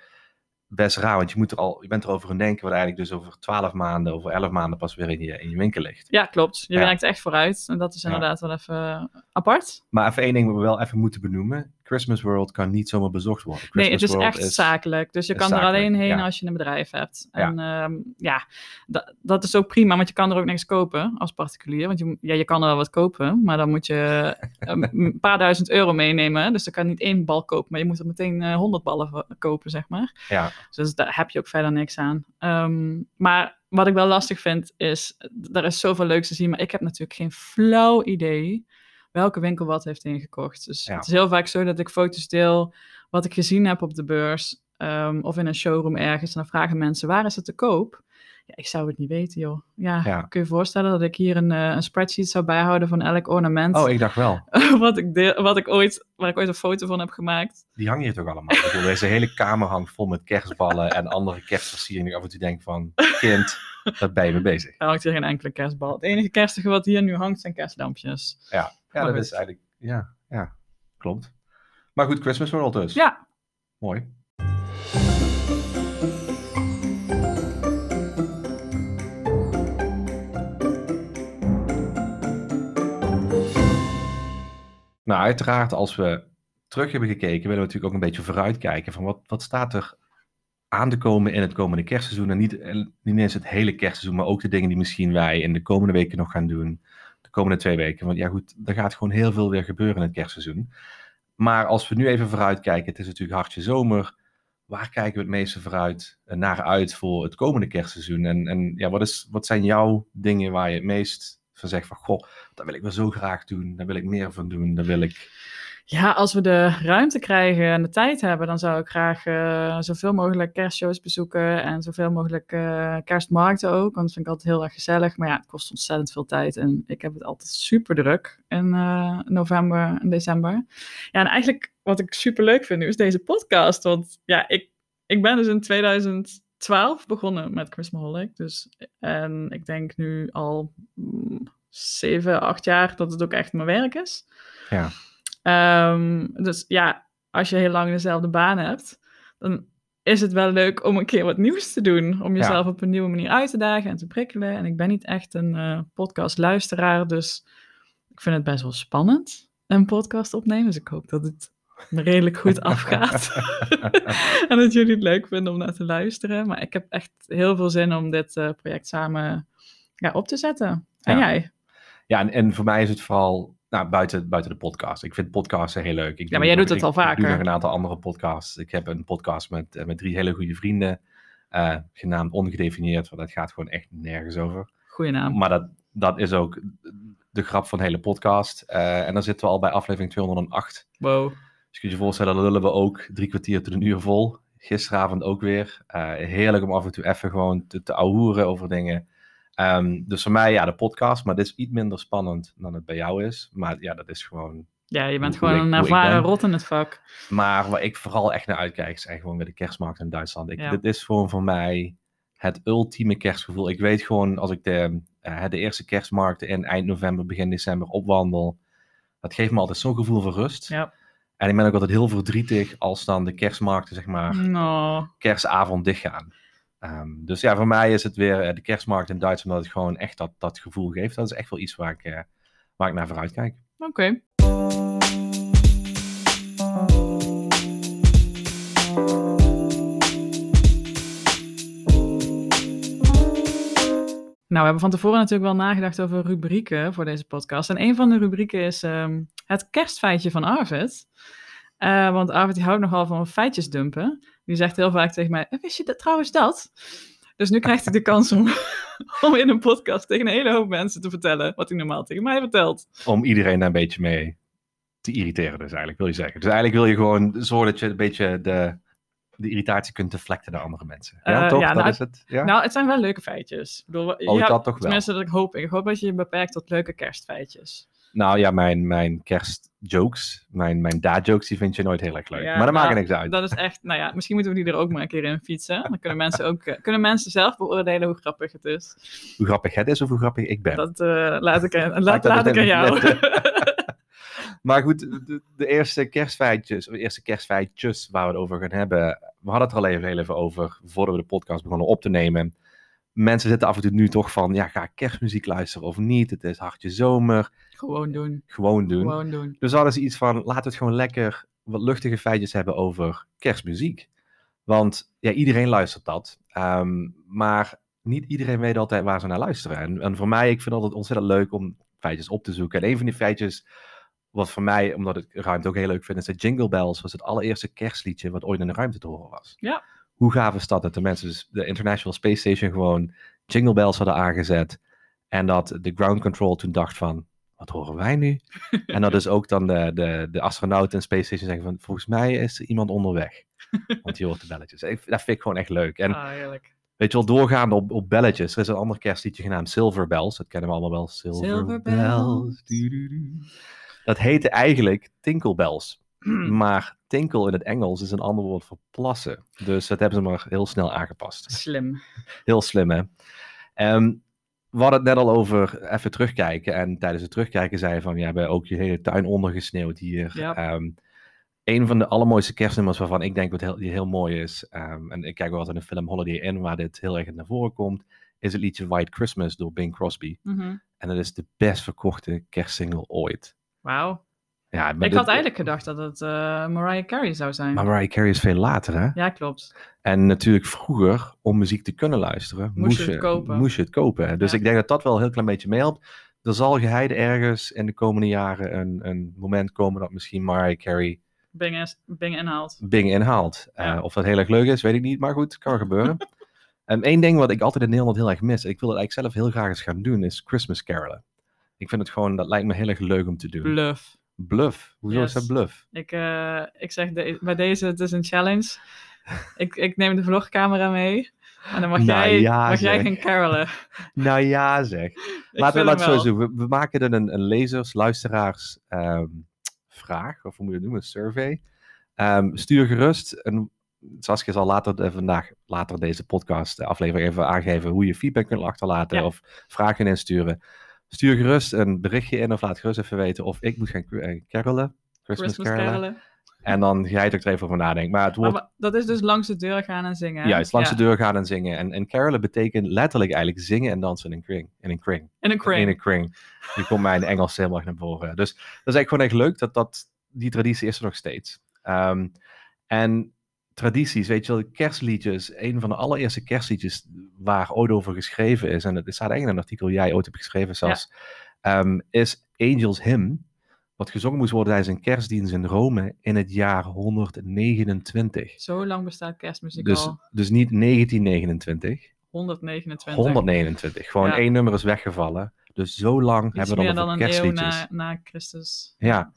best raar. Want je, moet er al, je bent erover aan het denken, wat eigenlijk dus over 12 maanden, over 11 maanden pas weer in je, in je winkel ligt. Ja, klopt. Je Ja. werkt echt vooruit. En dat is Ja. inderdaad wel even apart. Maar even één ding wat we wel even moeten benoemen. Christmas World kan niet zomaar bezocht worden. Nee, het is World echt zakelijk. Dus je kan er alleen heen ja. als je een bedrijf hebt. Ja. En ehm, ja, da- dat is ook prima, want je kan er ook niks kopen als particulier. Want je, ja, je kan er wel wat kopen, maar dan moet je een, een paar duizend euro meenemen. Dus dan kan niet één bal kopen, maar je moet er meteen eh, honderd ballen voor- kopen, zeg maar. Ja, Dus daar heb je ook verder niks aan. Ehm, maar wat ik wel lastig vind is, er is zoveel leuks te zien, maar ik heb natuurlijk geen flauw idee welke winkel wat heeft ingekocht. Dus Ja. het is heel vaak zo dat ik foto's deel wat ik gezien heb op de beurs ehm, of in een showroom ergens. En dan vragen mensen, waar is het te koop? Ja, ik zou het niet weten, joh. Ja, Ja. kun je je voorstellen dat ik hier een, eh, een spreadsheet zou bijhouden van elk ornament oh, ik dacht wel. wat, ik deel, wat ik ooit, waar ik ooit een foto van heb gemaakt? Die hangen hier toch allemaal? Ik bedoel, deze hele kamer hangt vol met kerstballen en andere kerstversieringen. die af en toe denk van, kind, wat ben je mee bezig? Er hangt hier geen enkele kerstbal. Het enige kerstige wat hier nu hangt zijn kerstlampjes. Ja, ja dat is eigenlijk, ja, ja, klopt. Maar goed, Christmas World dus. Ja, Mooi. Nou, uiteraard, als we terug hebben gekeken, willen we natuurlijk ook een beetje vooruitkijken van wat, wat staat er aan te komen in het komende kerstseizoen. En niet, eh, niet eens het hele kerstseizoen, maar ook de dingen die misschien wij in de komende weken nog gaan doen. De komende twee weken. Want ja goed, er gaat gewoon heel veel weer gebeuren in het kerstseizoen. Maar als we nu even vooruitkijken, het is natuurlijk hartje zomer. Waar kijken we het meeste vooruit, eh, naar uit voor het komende kerstseizoen? En, en ja, wat, is, wat zijn jouw dingen waar je het meest van zegt van, goh, dat wil ik wel zo graag doen. Daar wil ik meer van doen. Daar wil ik... Ja, als we de ruimte krijgen en de tijd hebben, dan zou ik graag eh, zoveel mogelijk kerstshows bezoeken en zoveel mogelijk eh, kerstmarkten ook. Want dat vind ik altijd heel erg gezellig. Maar ja, het kost ontzettend veel tijd en ik heb het altijd super druk in eh, november en december. Ja, en eigenlijk wat ik super leuk vind nu is deze podcast. Want ja, ik, ik ben dus in 2012 begonnen met Christmaholic. Dus, en ik denk nu al mm, zeven, acht jaar dat het ook echt mijn werk is. Ja. Ehm, dus ja, als je heel lang dezelfde baan hebt, dan is het wel leuk om een keer wat nieuws te doen. Om jezelf op een nieuwe manier uit te dagen en te prikkelen. En ik ben niet echt een eh podcastluisteraar, dus ik vind het best wel spannend, een podcast opnemen. Dus ik hoop dat het redelijk goed afgaat. en dat jullie het leuk vinden om naar te luisteren. Maar ik heb echt heel veel zin om dit eh, project samen ja, op te zetten. En Ja. jij? Ja, en, en voor mij is het vooral nou, buiten, buiten de podcast. Ik vind podcasten heel leuk. Ik maar jij nog- doet het ik- al Ik vaker. doe nog een aantal andere podcasts. Ik heb een podcast met, eh, met drie hele goede vrienden, eh, genaamd Ongedefinieerd, want dat gaat gewoon echt nergens over. Goeie naam. Maar dat, dat is ook de grap van de hele podcast. Eh, en dan zitten we al bij aflevering 208. Wow. Dus kun je je voorstellen, dan lullen we ook drie kwartier tot een uur vol. Gisteravond ook weer. Heerlijk om af en toe even gewoon te, te over dingen. Ehm, dus voor mij, ja, de podcast. Maar dit is iets minder spannend dan het bij jou is. Maar ja, dat is gewoon... Ja, je bent gewoon ik- een ervaren rot in het vak. Maar waar ik vooral echt naar uitkijk, zijn gewoon weer de kerstmarkt in Duitsland. Ik, Ja. Dit is gewoon voor mij het ultieme kerstgevoel. Ik weet gewoon, als ik de, eh, de eerste kerstmarkten in eind november, begin december opwandel, dat geeft me altijd zo'n gevoel van rust. Ja. En ik ben ook altijd heel verdrietig als dan de kerstmarkten, zeg maar, No. kerstavond dichtgaan. Ehm, dus ja, voor mij is het weer eh, de kerstmarkt in Duitsland, omdat het gewoon echt dat, dat gevoel geeft. Dat is echt wel iets waar ik, eh, waar ik naar vooruit kijk. Oké. Nou, we hebben van tevoren natuurlijk wel nagedacht over rubrieken voor deze podcast. En een van de rubrieken is ehm, het kerstfeitje van Arvid. Eh, want Arvid houdt nogal van feitjes dumpen. Die zegt heel vaak tegen mij, "Eh, wist je dat, trouwens dat? Dus nu krijgt hij de kans om, om in een podcast tegen een hele hoop mensen te vertellen wat hij normaal tegen mij vertelt. om iedereen daar een beetje mee te irriteren, dus eigenlijk wil je zeggen. Dus eigenlijk wil je gewoon zorgen dat je een beetje de, de irritatie kunt deflecten naar andere mensen. Ja, Eh, toch? ja, dat nou, is het. Ja? Nou, het zijn wel leuke feitjes. Ik bedoel, oh, ja, dat toch wel. tenminste, dat ik hoop. Ik hoop dat je je beperkt tot leuke kerstfeitjes. Nou ja, mijn, mijn kerstjokes, mijn, mijn dad-jokes, die vind je nooit heel erg leuk. Ja, maar dat maakt nou, niks uit. Dat is echt, nou ja, misschien moeten we die er ook maar een keer in fietsen. Dan kunnen mensen ook, eh, kunnen mensen zelf beoordelen hoe grappig het is. Hoe grappig het is of hoe grappig ik ben. Dat eh, laat ik, aan- laat, Laat ik aan jou. Maar goed, de, de eerste kerstfeitjes, of de eerste kerstfeitjes waar we het over gaan hebben. We hadden het er al even, heel even over voordat we de podcast begonnen op te nemen. Mensen zitten af en toe nu toch van, ja, ga ik kerstmuziek luisteren of niet? Het is hartje zomer. Gewoon doen. Gewoon doen. Gewoon doen. Dus hadden ze iets van, laten we het gewoon lekker wat luchtige feitjes hebben over kerstmuziek. Want ja, iedereen luistert dat. Ehm, maar niet iedereen weet altijd waar ze naar luisteren. En, en voor mij, ik vind het altijd ontzettend leuk om feitjes op te zoeken. En een van die feitjes, wat voor mij, omdat ik ruimte ook heel leuk vind, is dat Jingle Bells was het allereerste kerstliedje wat ooit in de ruimte te horen was. Ja. Hoe gaaf is dat? Dat de mensen, dus de International Space Station, gewoon Jingle Bells hadden aangezet. En dat de ground control toen dacht van, wat horen wij nu? en dat is ook dan de, de, de astronauten en Space Station zeggen van, volgens mij is er iemand onderweg. Want je hoort de belletjes. Dat vind ik gewoon echt leuk. En Ah, heerlijk. weet je wel, doorgaande op, op belletjes. Er is een ander kerstliedje genaamd Silver Bells. Dat kennen we allemaal wel. Silver, Silver Bells. Dat heette eigenlijk Tinkle Bells. Maar tinkel in het Engels is een ander woord voor plassen. Dus dat hebben ze maar heel snel aangepast. Slim. Heel slim, hè? Ehm, we hadden het net al over even terugkijken. En tijdens het terugkijken zei je van... Ja, we hebben ook je hele tuin ondergesneeuwd hier. Ja. Ehm, een van de allermooiste kerstnummers waarvan ik denk wat heel, die heel mooi is... ehm, en ik kijk ook altijd in de film Holiday Inn... waar dit heel erg naar voren komt... is het liedje White Christmas door Bing Crosby. Mhm. En dat is de best verkochte kerstsingle ooit. Wauw. Ja, maar Ik dit- had eigenlijk gedacht dat het eh, Mariah Carey zou zijn. Maar Mariah Carey is veel later, hè? Ja, klopt. En natuurlijk vroeger, om muziek te kunnen luisteren, Moest je het kopen. moest je het kopen. Dus Ja. ik denk dat dat wel een heel klein beetje meehelpt. Er zal geheide ergens in de komende jaren een, een moment komen dat misschien Mariah Carey Bing, is, Bing inhaalt. Bing inhaalt. Eh, of dat heel erg leuk is, weet ik niet, maar goed, kan gebeuren. En één ding wat ik altijd in Nederland heel erg mis, ik wil het eigenlijk zelf heel graag eens gaan doen, is Christmas carolen. Ik vind het gewoon, dat lijkt me heel erg leuk om te doen. Bluff. Bluff. Hoezo Yes. is dat bluff? Ik, eh, ik zeg de- bij deze, het is een challenge. Ik, ik neem de vlogcamera mee. En dan mag, Nou jij, ja, mag jij gaan carolen. Nou ja, zeg. Laten we laten we zo doen. We, we maken er een, een lezers, luisteraars ehm, vraag, of hoe moet je het noemen, een survey. Ehm, stuur gerust. En Saskia zal later eh, vandaag, later deze podcast eh, aflevering even aangeven hoe je feedback kunt achterlaten Ja. of vragen insturen. Stuur gerust een berichtje in of laat gerust even weten of ik moet gaan carolen. Christmas, Christmas carolen. En dan ga je er even over nadenken. Maar het wordt dat is dus langs de deur gaan en zingen. juist langs Ja. de deur gaan en zingen. En, en carolen betekent letterlijk eigenlijk zingen en dansen in een kring. In een kring. In een crane. In een kring. Die komt mij in Engels erg naar voren. Dus dat is eigenlijk gewoon echt leuk dat, dat die traditie is er nog steeds. Ehm, en tradities, weet je wel, kerstliedjes. Een van de allereerste kerstliedjes waar ooit over geschreven is. En het staat eigenlijk in een artikel jij ooit hebt geschreven zelfs. ehm, is Angels Hymn. Wat gezongen moest worden tijdens een kerstdienst in Rome in het jaar 129. Zo lang bestaat kerstmuziek Dus, al. dus niet 1929, 129. 129. Gewoon Ja. één nummer is weggevallen. Dus zo lang Iets hebben we dan dan een eeuw kerstliedjes. na, na Christus. Ja,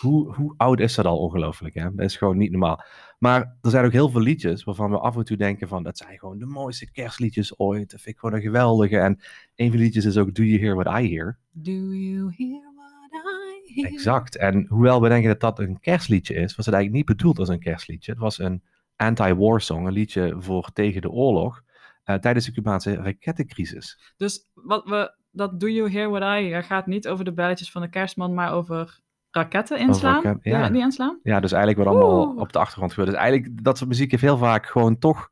hoe, hoe oud is dat al ongelooflijk, hè? Dat is gewoon niet normaal. Maar er zijn ook heel veel liedjes waarvan we af en toe denken van... dat zijn gewoon de mooiste kerstliedjes ooit. Dat vind ik gewoon een geweldige. En een van de liedjes is ook Do You Hear What I Hear? Do you hear what I hear? Exact. En hoewel we denken dat dat een kerstliedje is... was het eigenlijk niet bedoeld als een kerstliedje. Het was een anti-war song, een liedje voor tegen de oorlog... eh, tijdens de Cubaanse rakettencrisis. Dus wat we, dat Do You Hear What I Hear gaat niet over de belletjes van de kerstman, maar over raketten inslaan. raket- ja. Die inslaan? Ja, dus eigenlijk wat allemaal Oeh. op de achtergrond gebeurt. Dus eigenlijk, dat soort muziek heeft heel vaak gewoon toch...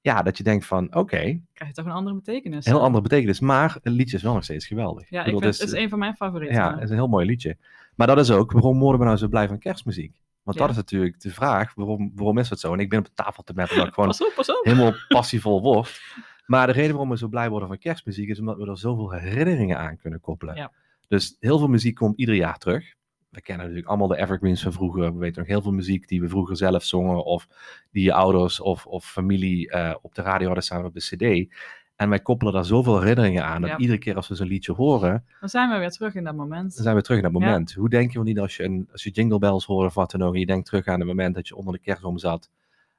Ja, dat je denkt van, oké, Krijg je toch een andere betekenis. heel andere betekenis. Maar het liedje is wel nog steeds geweldig. Ja, ik bedoel, vind, het het is een van mijn favorieten. Ja, het is een heel mooi liedje. Maar dat is ook, waarom worden we nou zo blij van kerstmuziek? Want Ja. dat is natuurlijk de vraag, waarom, waarom is dat zo? En ik ben op de tafel te metten dat ik gewoon Pas op, pas op. helemaal passievol word. Maar de reden waarom we zo blij worden van kerstmuziek is omdat we er zoveel herinneringen aan kunnen koppelen. Ja. Dus heel veel muziek komt ieder jaar terug. We kennen natuurlijk allemaal de evergreens van vroeger. We weten nog heel veel muziek die we vroeger zelf zongen of die je ouders of, of familie eh, op de radio hadden staan op de cd. En wij koppelen daar zoveel herinneringen aan dat Ja. iedere keer als we zo'n liedje horen, Dan zijn we weer terug in dat moment. dan zijn we terug in dat Ja. moment. Hoe denk je wel niet als je, een, als je jingle bells hoort of wat dan ook, en je denkt terug aan het moment dat je onder de kerstboom zat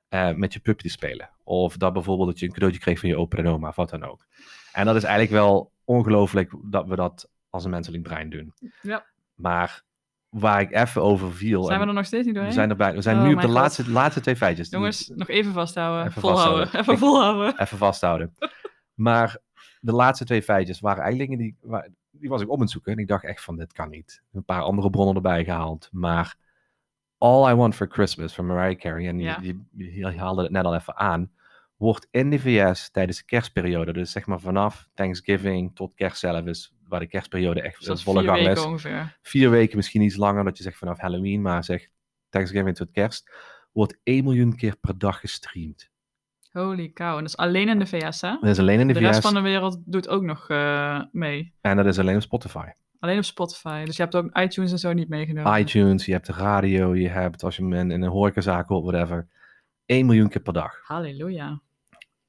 eh, met je puppy te spelen. Of dat bijvoorbeeld dat je een cadeautje kreeg van je opa en oma, of wat dan ook. En dat is eigenlijk wel ongelooflijk dat we dat als een menselijk brein doen. Ja. Maar waar ik even over viel... Zijn we er nog steeds niet doorheen? we zijn, erbij, we zijn Oh nu op de God. laatste, laatste twee feitjes. Jongens, nog even vasthouden. Even volhouden. vasthouden. Even volhouden. even vasthouden. Maar de laatste twee feitjes waren eigenlijk dingen die, waar- die was ik op het zoeken. En ik dacht echt van, dit kan niet. Een paar andere bronnen erbij gehaald. Maar All I Want For Christmas van Mariah Carey, en Ja. je, je, je haalde het net al even aan, wordt in de VS tijdens de kerstperiode, dus zeg maar vanaf Thanksgiving tot kerst zelf is, waar de kerstperiode echt Zoals volle gang is. ongeveer. Vier weken, misschien iets langer, dat je zegt vanaf Halloween, maar zeg Thanksgiving tot kerst, wordt 1 miljoen keer per dag gestreamd. Holy cow. En dat is alleen in de VS, hè? Dat is alleen in de, De VS rest van de wereld doet ook nog eh, mee. en dat is alleen op Spotify. Alleen op Spotify. Dus je hebt ook iTunes en zo niet meegenomen. iTunes, je hebt de radio, je hebt als je in, in een horecazaak hoort, whatever. 1 miljoen keer per dag. Halleluja.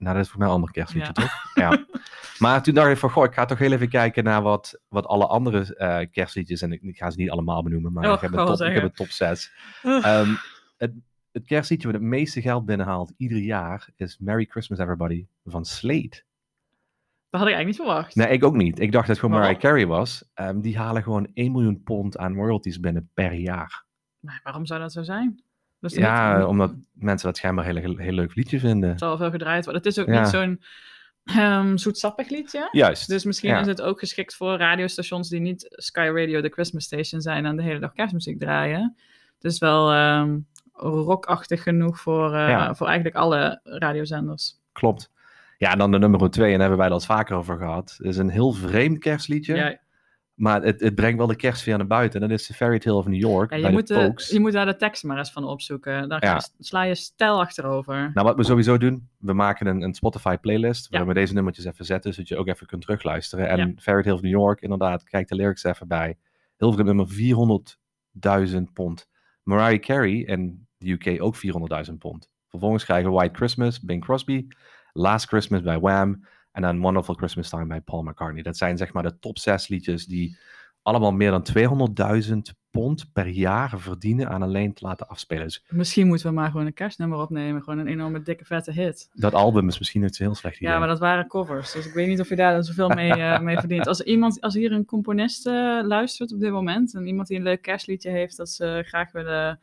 Nou, dat is voor mij een ander kerstliedje, Ja. toch? Ja. Maar toen dacht ik van, goh, ik ga toch heel even kijken naar wat, wat alle andere eh, kerstliedjes, en ik, ik ga ze niet allemaal benoemen, maar Oh, ik, heb een top, ik heb een top 6. Ugh. Ehm, het, het kerstliedje wat het meeste geld binnenhaalt ieder jaar is Merry Christmas Everybody van Slade. Dat had ik eigenlijk niet verwacht. Nee, ik ook niet. Ik dacht dat het gewoon Mariah? Carey was. Ehm, die halen gewoon 1 miljoen pond aan royalties binnen per jaar. Maar waarom zou dat zo zijn? Ja, niet- omdat mensen dat schijnbaar een heel, heel leuk liedje vinden. Het zal veel gedraaid worden. Het is ook Ja. niet zo'n ehm, zoetsappig liedje. Juist. Dus misschien Ja. is het ook geschikt voor radiostations die niet Sky Radio, de Christmas station zijn en de hele dag kerstmuziek draaien. Het is wel ehm, rockachtig genoeg voor, eh, Ja. voor eigenlijk alle radiozenders. Klopt. Ja, en dan de nummer twee, en daar hebben wij dat vaker over gehad. Het is een heel vreemd kerstliedje, Ja, maar het, het brengt wel de kerstsfeer naar buiten. En dat is The Fairy Tale of New York ja, bij je, de moet de, je moet daar de tekst maar eens van opzoeken. Daar Ja. sla je stijl achterover. Nou, wat we sowieso doen, we maken een, een Spotify playlist, Ja. waar we deze nummertjes even zetten, zodat je ook even kunt terugluisteren. En. Fairy Tale of New York, inderdaad, kijk de lyrics even bij. Heel veel nummer 400.000 pond. Mariah Carey in de UK ook 400.000 pond. Vervolgens krijgen we White Christmas, Bing Crosby, Last Christmas bij Wham en dan Wonderful Christmas Time bij Paul McCartney. Dat zijn zeg maar de top 6 liedjes die allemaal meer dan 200.000 pond per jaar verdienen aan alleen te laten afspelen. Dus Misschien moeten we maar gewoon een kerstnummer opnemen. Gewoon een enorme dikke vette hit. dat album is misschien niet zo heel slecht idee. Ja, maar dat waren covers. Dus ik weet niet of je daar dan zoveel mee, eh, mee verdient. Als, iemand, als hier een componist eh, luistert op dit moment. En iemand die een leuk kerstliedje heeft. Dat ze graag willen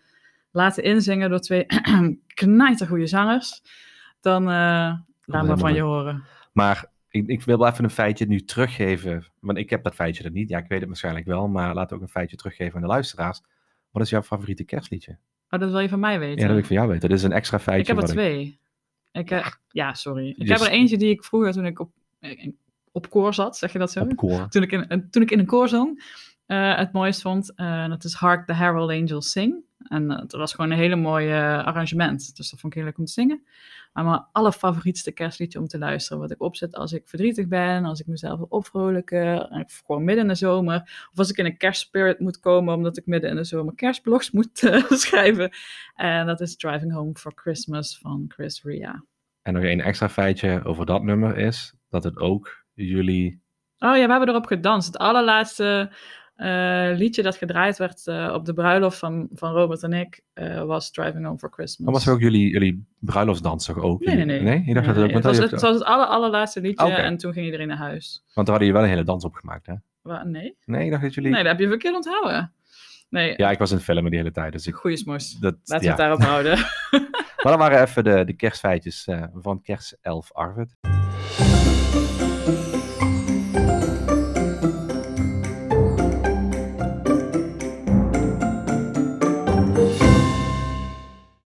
laten inzingen door twee knijtergoeie zangers. Dan eh, laat maar van je horen. Maar ik, ik wil wel even een feitje nu teruggeven. Want ik heb dat feitje er niet. Ja, ik weet het waarschijnlijk wel. Maar laat ook een feitje teruggeven aan de luisteraars. Wat is jouw favoriete kerstliedje? Oh, dat wil je van mij weten. Ja, dat wil ik van jou weten. Dit is een extra feitje. ik heb er twee. Ik, eh, ja, sorry. Ik heb er eentje die ik vroeger toen ik op, eh, op koor zat. Zeg je dat zo? op koor. toen ik in, eh, toen ik in een koor zong, het mooist vond. dat is Hark the Herald Angels Sing. En dat was gewoon een hele mooie arrangement. Dus dat vond ik heel leuk om te zingen. Maar mijn allerfavorietste kerstliedje om te luisteren. Wat ik opzet als ik verdrietig ben, als ik mezelf wil opvrolijken. en Gewoon midden in de zomer. Of als ik in een kerstspirit moet komen, omdat ik midden in de zomer kerstblogs moet eh, schrijven. En dat is Driving Home for Christmas van Chris Ria. En nog één extra feitje over dat nummer is dat het ook jullie. Oh ja, we hebben erop gedanst. Het allerlaatste eh, liedje dat gedraaid werd eh, op de bruiloft van, van Robert en ik eh, was Driving Home for Christmas. Maar was ook jullie, jullie bruiloftsdans toch ook? Nee, nee, nee. Nee, je dacht dat. Nee, het, was het, het was het aller, allerlaatste liedje en toen ging iedereen naar huis. want daar hadden jullie wel een hele dans op gemaakt, hè? Wa- nee? Nee, ik dacht dat jullie. nee, dat heb je verkeerd onthouden. Nee, Ja, ik was in het filmen die hele tijd. Dus ik. goeie smoes. Dat, Laten ja. we het daarop houden. Maar dat waren even de, de kerstfeitjes van Kerstelf Arvid.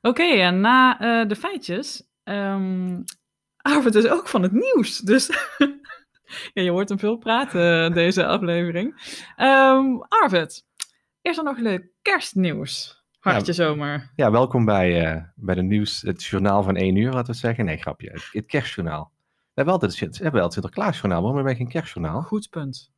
Oké, en na eh, de feitjes. ehm Arvid is ook van het nieuws. Dus ja, je hoort hem veel praten deze aflevering. Ehm Arvid, is er nog leuk kerstnieuws? Hartje zomer. Ja, welkom bij, eh, bij de nieuws, het journaal van 1 uur, laten we zeggen. Nee, grapje. Het, het kerstjournaal. We hebben altijd het, we hebben wel het Sinterklaasjournaal, waarom hebben wij geen kerstjournaal? Goed punt.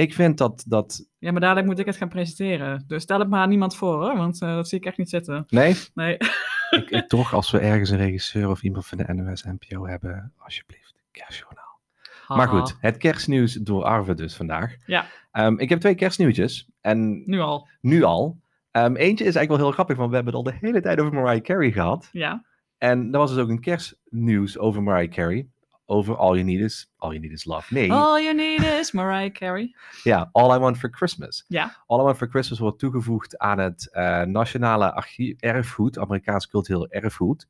Ik vind dat, dat... Ja, maar dadelijk moet ik het gaan presenteren. Dus stel het maar aan niemand voor, hoor, want eh, dat zie ik echt niet zitten. Nee, Nee. ik, ik- toch als we ergens een regisseur of iemand van de NOS NPO hebben, alsjeblieft, kerstjournaal. Maar goed, het kerstnieuws door Arve dus vandaag. Ja. Eum, ik heb twee kerstnieuwtjes. En Nu al. nu al. Ehm, eentje is eigenlijk wel heel grappig, want we hebben het al de hele tijd over Mariah Carey gehad. Ja. En er was dus ook een kerstnieuws over Mariah Carey. Over All You Need Is, All You Need Is Love. Nee, All you need is Mariah Carey. ja, All I Want For Christmas. Ja. All I Want For Christmas wordt toegevoegd aan het eh, Nationale Archief Erfgoed, Amerikaans cultureel erfgoed.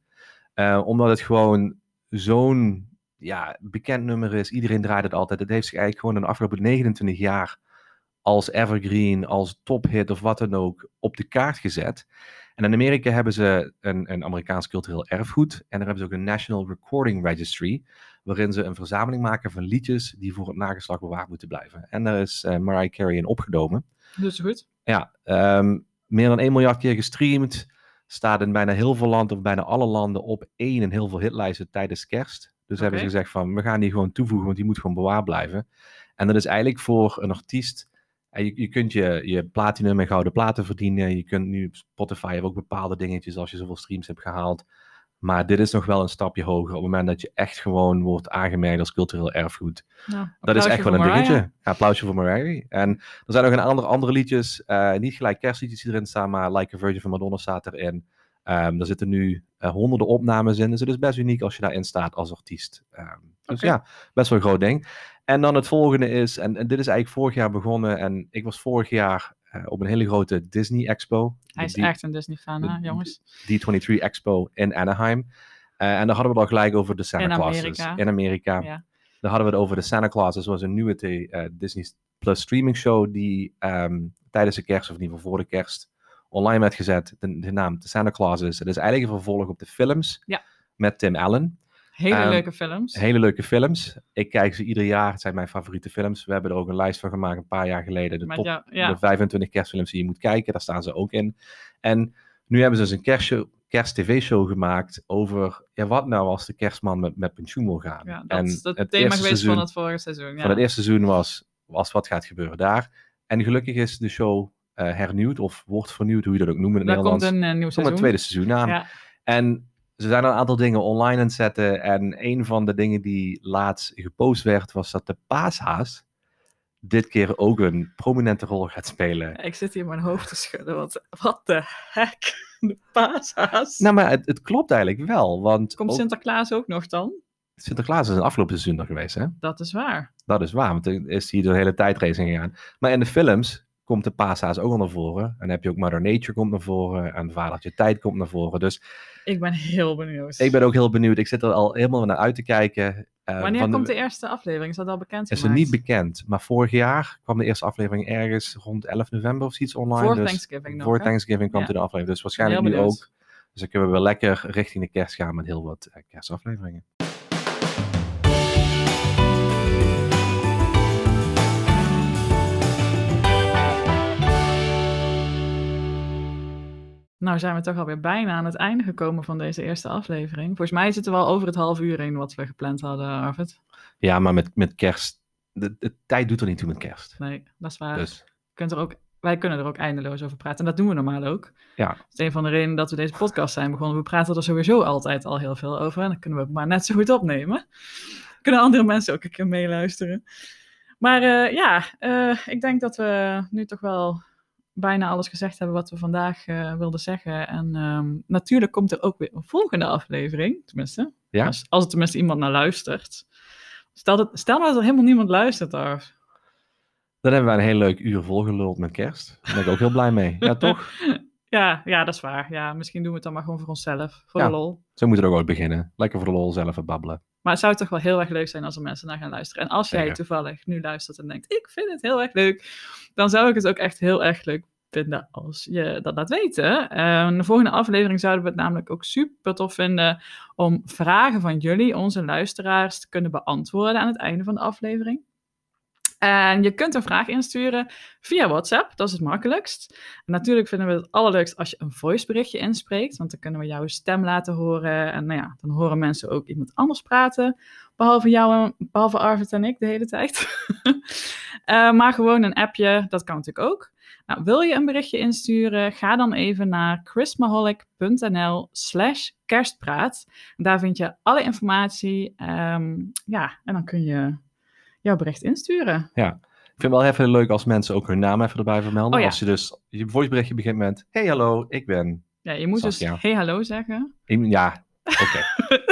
Eh, omdat het gewoon zo'n ja, bekend nummer is. Iedereen draait het altijd. Het heeft zich eigenlijk gewoon de afgelopen 29 jaar als evergreen, als tophit of wat dan ook op de kaart gezet. En in Amerika hebben ze een, een Amerikaans cultureel erfgoed. En daar hebben ze ook een National Recording Registry, waarin ze een verzameling maken van liedjes die voor het nageslacht bewaard moeten blijven. En daar is eh, Mariah Carey in opgenomen. Dus goed. Ja, ehm, meer dan 1 miljard keer gestreamd. Staat in bijna heel veel landen, of bijna alle landen, op één in heel veel hitlijsten tijdens kerst. Dus hebben ze gezegd van, we gaan die gewoon toevoegen, want die moet gewoon bewaard blijven. En dat is eigenlijk voor een artiest... en je, je kunt je, je platinum en gouden platen verdienen. Je kunt nu op Spotify ook bepaalde dingetjes als je zoveel streams hebt gehaald. Maar dit is nog wel een stapje hoger. Op het moment dat je echt gewoon wordt aangemerkt als cultureel erfgoed. Nou, Dat is echt wel een dingetje. Ja, applausje voor Mariah. En er zijn nog een aantal andere liedjes. eh, niet gelijk kerstliedjes die erin staan, maar Like a Virgin van Madonna staat erin. Ehm er zitten nu eh, honderden opnames in. Dus het is best uniek als je daarin staat als artiest. Ehm, dus ja, best wel een groot ding. En dan het volgende is, en, en dit is eigenlijk vorig jaar begonnen. En ik was vorig jaar op een hele grote Disney Expo. Hij is D- echt een Disney-fan, hè, jongens. D23 Expo in Anaheim. Eh, en daar hadden we het al gelijk over de Santa In Clauses. Amerika. In Amerika. Ja. Daar hadden we het over de Santa Clauses. was een nieuwe eh, Disney Plus streaming show die ehm, tijdens de kerst, of in ieder geval voor de kerst, online werd gezet. De, de naam de Santa Clauses. Het is eigenlijk een vervolg op de films Ja. met Tim Allen. Hele Ehm, leuke films. Hele leuke films. Ik kijk ze ieder jaar. Het zijn mijn favoriete films. We hebben er ook een lijst van gemaakt een paar jaar geleden. De top jou- ja. de 25 kerstfilms die je moet kijken. Daar staan ze ook in. En nu hebben ze dus een kerstshow- kerst-tv-show gemaakt over... Ja, wat nou als de kerstman met, met pensioen wil gaan? Ja, dat en is het het thema eerste geweest seizoen, van het vorige seizoen. Ja. van het eerste seizoen was, was wat gaat gebeuren daar. En gelukkig is de show eh, hernieuwd of wordt vernieuwd, hoe je dat ook noemt in het Daar komt Nederlands. een eh, nieuw Er komt een seizoen. tweede seizoen aan. Ja. En ze zijn een aantal dingen online aan het zetten. En een van de dingen die laatst gepost werd, was dat de paashaas dit keer ook een prominente rol gaat spelen. Ik zit hier mijn hoofd te schudden, want wat de heck? De paashaas. Nou, maar het, het klopt eigenlijk wel, want Komt ook Sinterklaas ook nog dan? Sinterklaas is een afgelopen seizoen er geweest, hè? Dat is waar. Dat is waar, want er is hier de hele tijdreizen gegaan. Maar in de films komt de paashaas ook al naar voren. En dan heb je ook Mother Nature komt naar voren en Vadertje Tijd komt naar voren. Dus Ik ben heel benieuwd. ik ben ook heel benieuwd. Ik zit er al helemaal naar uit te kijken. Eh, Wanneer komt de eerste aflevering? Is dat al bekend is er niet bekend. Maar vorig jaar kwam de eerste aflevering ergens rond 11 november of zoiets online. Voor dus Thanksgiving nog, Voor hè? Thanksgiving kwam Ja. de aflevering. Dus waarschijnlijk nu ook. Dus dan kunnen we wel lekker richting de kerst gaan met heel wat eh, kerstafleveringen. Nou zijn we toch alweer bijna aan het einde gekomen van deze eerste aflevering. Volgens mij zitten we al over het half uur heen wat we gepland hadden, Arvid. Ja, maar met, met kerst. De, de tijd doet er niet toe met kerst. Nee, dat is waar. Dus kunt er ook, wij kunnen er ook eindeloos over praten. En dat doen we normaal ook. Ja. Dat is een van de redenen dat we deze podcast zijn begonnen. We praten er sowieso altijd al heel veel over. En dan kunnen we het maar net zo goed opnemen. Kunnen andere mensen ook een keer meeluisteren. Maar eh, ja, eh, ik denk dat we nu toch wel bijna alles gezegd hebben wat we vandaag eh, wilden zeggen. En ehm, natuurlijk komt er ook weer een volgende aflevering. Tenminste, Ja? als, als er tenminste iemand naar luistert. Stel, dat, stel nou dat er helemaal niemand luistert, Arf. dan hebben we een heel leuk uur volgeluld met kerst. Daar ben ik ook heel blij mee. Ja, toch? Ja, ja, dat is waar. Ja, misschien doen we het dan maar gewoon voor onszelf. Voor Ja. de lol. Zo moeten we er ook ooit beginnen. Lekker voor de lol zelf het babbelen. Maar het zou toch wel heel erg leuk zijn als er mensen naar gaan luisteren. En als jij toevallig nu luistert en denkt, ik vind het heel erg leuk, dan zou ik het ook echt heel erg leuk vinden als je dat laat weten. Eh, in de volgende aflevering zouden we het namelijk ook super tof vinden om vragen van jullie, onze luisteraars, te kunnen beantwoorden aan het einde van de aflevering. En je kunt een vraag insturen via WhatsApp, dat is het makkelijkst. Natuurlijk vinden we het allerleukst als je een voiceberichtje inspreekt, want dan kunnen we jouw stem laten horen. En nou ja, dan horen mensen ook iemand anders praten, behalve jou, en- behalve Arvid en ik de hele tijd. Eh, maar gewoon een appje, dat kan natuurlijk ook. Nou, wil je een berichtje insturen, ga dan even naar chrismaholic.nl slash kerstpraat. Daar vind je alle informatie. ehm, ja, en dan kun je jouw bericht insturen. Ik vind het wel even leuk als mensen ook hun naam even erbij vermelden. Oh ja. Als je dus je voiceberichtje begint met... Hey, hallo, ik ben... Ja, je moet dus hey hallo zeggen. Ja, oké.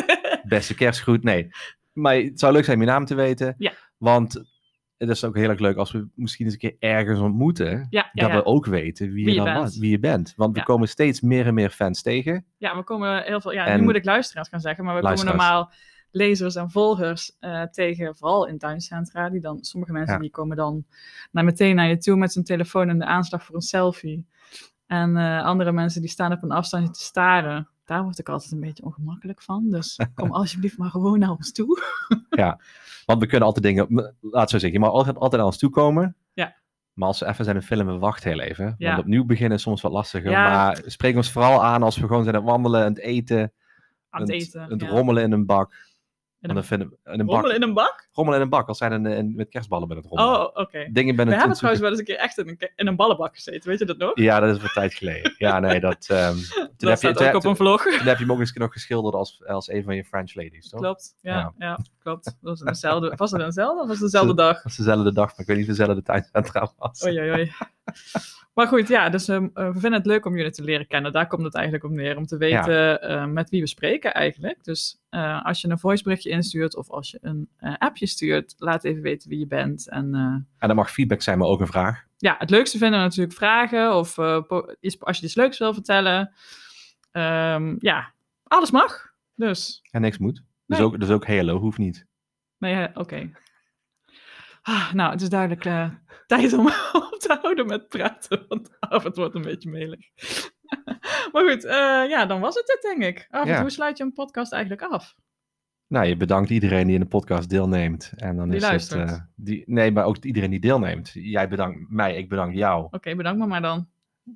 Beste kerstgroet, nee. Maar het zou leuk zijn om je naam te weten. Ja. Want het is ook heel erg leuk als we misschien eens een keer ergens ontmoeten. Ja, ja, dat ja. we ook weten wie, Wie je, dan bent. was, wie je bent. Want we Ja. komen steeds meer en meer fans tegen. ja, we komen heel veel. Ja, En- nu moet ik luisteraars gaan zeggen, maar we komen normaal lezers en volgers eh, tegen, vooral in tuincentra. Die dan, sommige mensen Ja. die komen dan naar meteen naar je toe met zijn telefoon en de aanslag voor een selfie. En eh, andere mensen die staan op een afstandje te staren. Daar word ik altijd een beetje ongemakkelijk van. Dus kom alsjeblieft maar gewoon naar ons toe. Want we kunnen altijd dingen... Laat zo zeggen, je mag altijd, altijd naar ons toe komen. Ja. Maar als we even zijn een film, we wachten heel even. Ja. Want opnieuw beginnen is soms wat lastiger. Ja. Maar spreek ons vooral aan als we gewoon zijn aan het wandelen, aan het eten. Aan het eten. ja. rommelen in een bak. In Want een- dan vinden, in een bak. in een bak? Rommelen in een bak, als zijn een, een, met kerstballen bij het rommelen. Oh, oké. Dingen ben We het hebben trouwens wel eens een keer echt in een, in een ballenbak gezeten, weet je dat nog? Ja, dat is wat tijd geleden. Ja, nee, dat... ehm, toen, dat heb je, toen, ook op een vlog. toen heb je hem ook eens nog geschilderd als, als een van je French ladies, toch? Klopt, ja, Ja. ja. klopt. Dat was, eenzelfde, was het eenzelfde of was het dezelfde dag? Dat was dezelfde dag, maar ik weet niet of het dezelfde tijdcentra was. Oei, oei, oei. Maar goed, ja, dus ehm, eh, we vinden het leuk om jullie te leren kennen. Daar komt het eigenlijk op neer, om te weten eh, met wie we spreken eigenlijk. Dus eh, als je een voiceberichtje instuurt of als je een eh, appje stuurt, laat even weten wie je bent. En En dat mag feedback zijn, maar ook een vraag. ja, het leukste vinden we natuurlijk vragen of iets, als je iets leuks wil vertellen. Ehm, ja, alles mag. Dus, En niks moet. Dus, ook, dus ook hello hoeft niet. nee, oké. Ah, nou, het is duidelijk eh, tijd om op te houden met praten, want af het wordt een beetje melig. maar goed, eh, ja, dan was het dit, denk ik. Ja. Hoe sluit je een podcast eigenlijk af? Nou, je bedankt iedereen die in de podcast deelneemt. En dan Die is luistert. het. eh, die, nee, maar ook iedereen die deelneemt. Jij bedankt mij, ik bedank jou. Oké, bedankt me maar dan.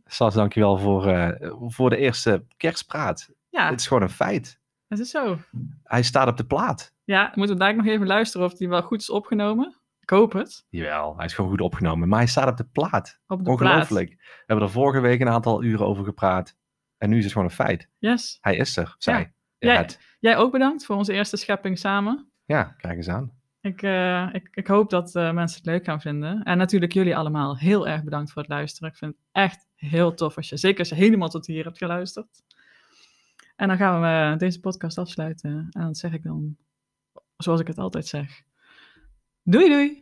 Sas, dankjewel voor, eh, voor de eerste kerstpraat. Ja, Het is gewoon een feit. het is zo. Hij staat op de plaat. Ja, moeten we daar nog even luisteren of die wel goed is opgenomen? Hoop het. Jawel, hij is gewoon goed opgenomen. Maar hij staat op de plaat. Op de Ongelooflijk. We hebben er vorige week een aantal uren over gepraat. En nu is het gewoon een feit. Yes. Hij is er, zij. Ja. Het. Jij ook bedankt voor onze eerste schepping samen. Ja, kijk eens aan. Ik, eh, ik, ik hoop dat eh, mensen het leuk gaan vinden. En natuurlijk jullie allemaal heel erg bedankt voor het luisteren. Ik vind het echt heel tof als je, zeker als je helemaal tot hier hebt geluisterd. En dan gaan we eh, deze podcast afsluiten. En dan zeg ik dan, zoals ik het altijd zeg. Doei doei!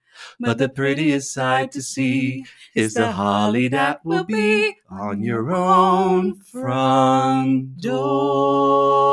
But the prettiest sight to see is the holly that will be on your own front door.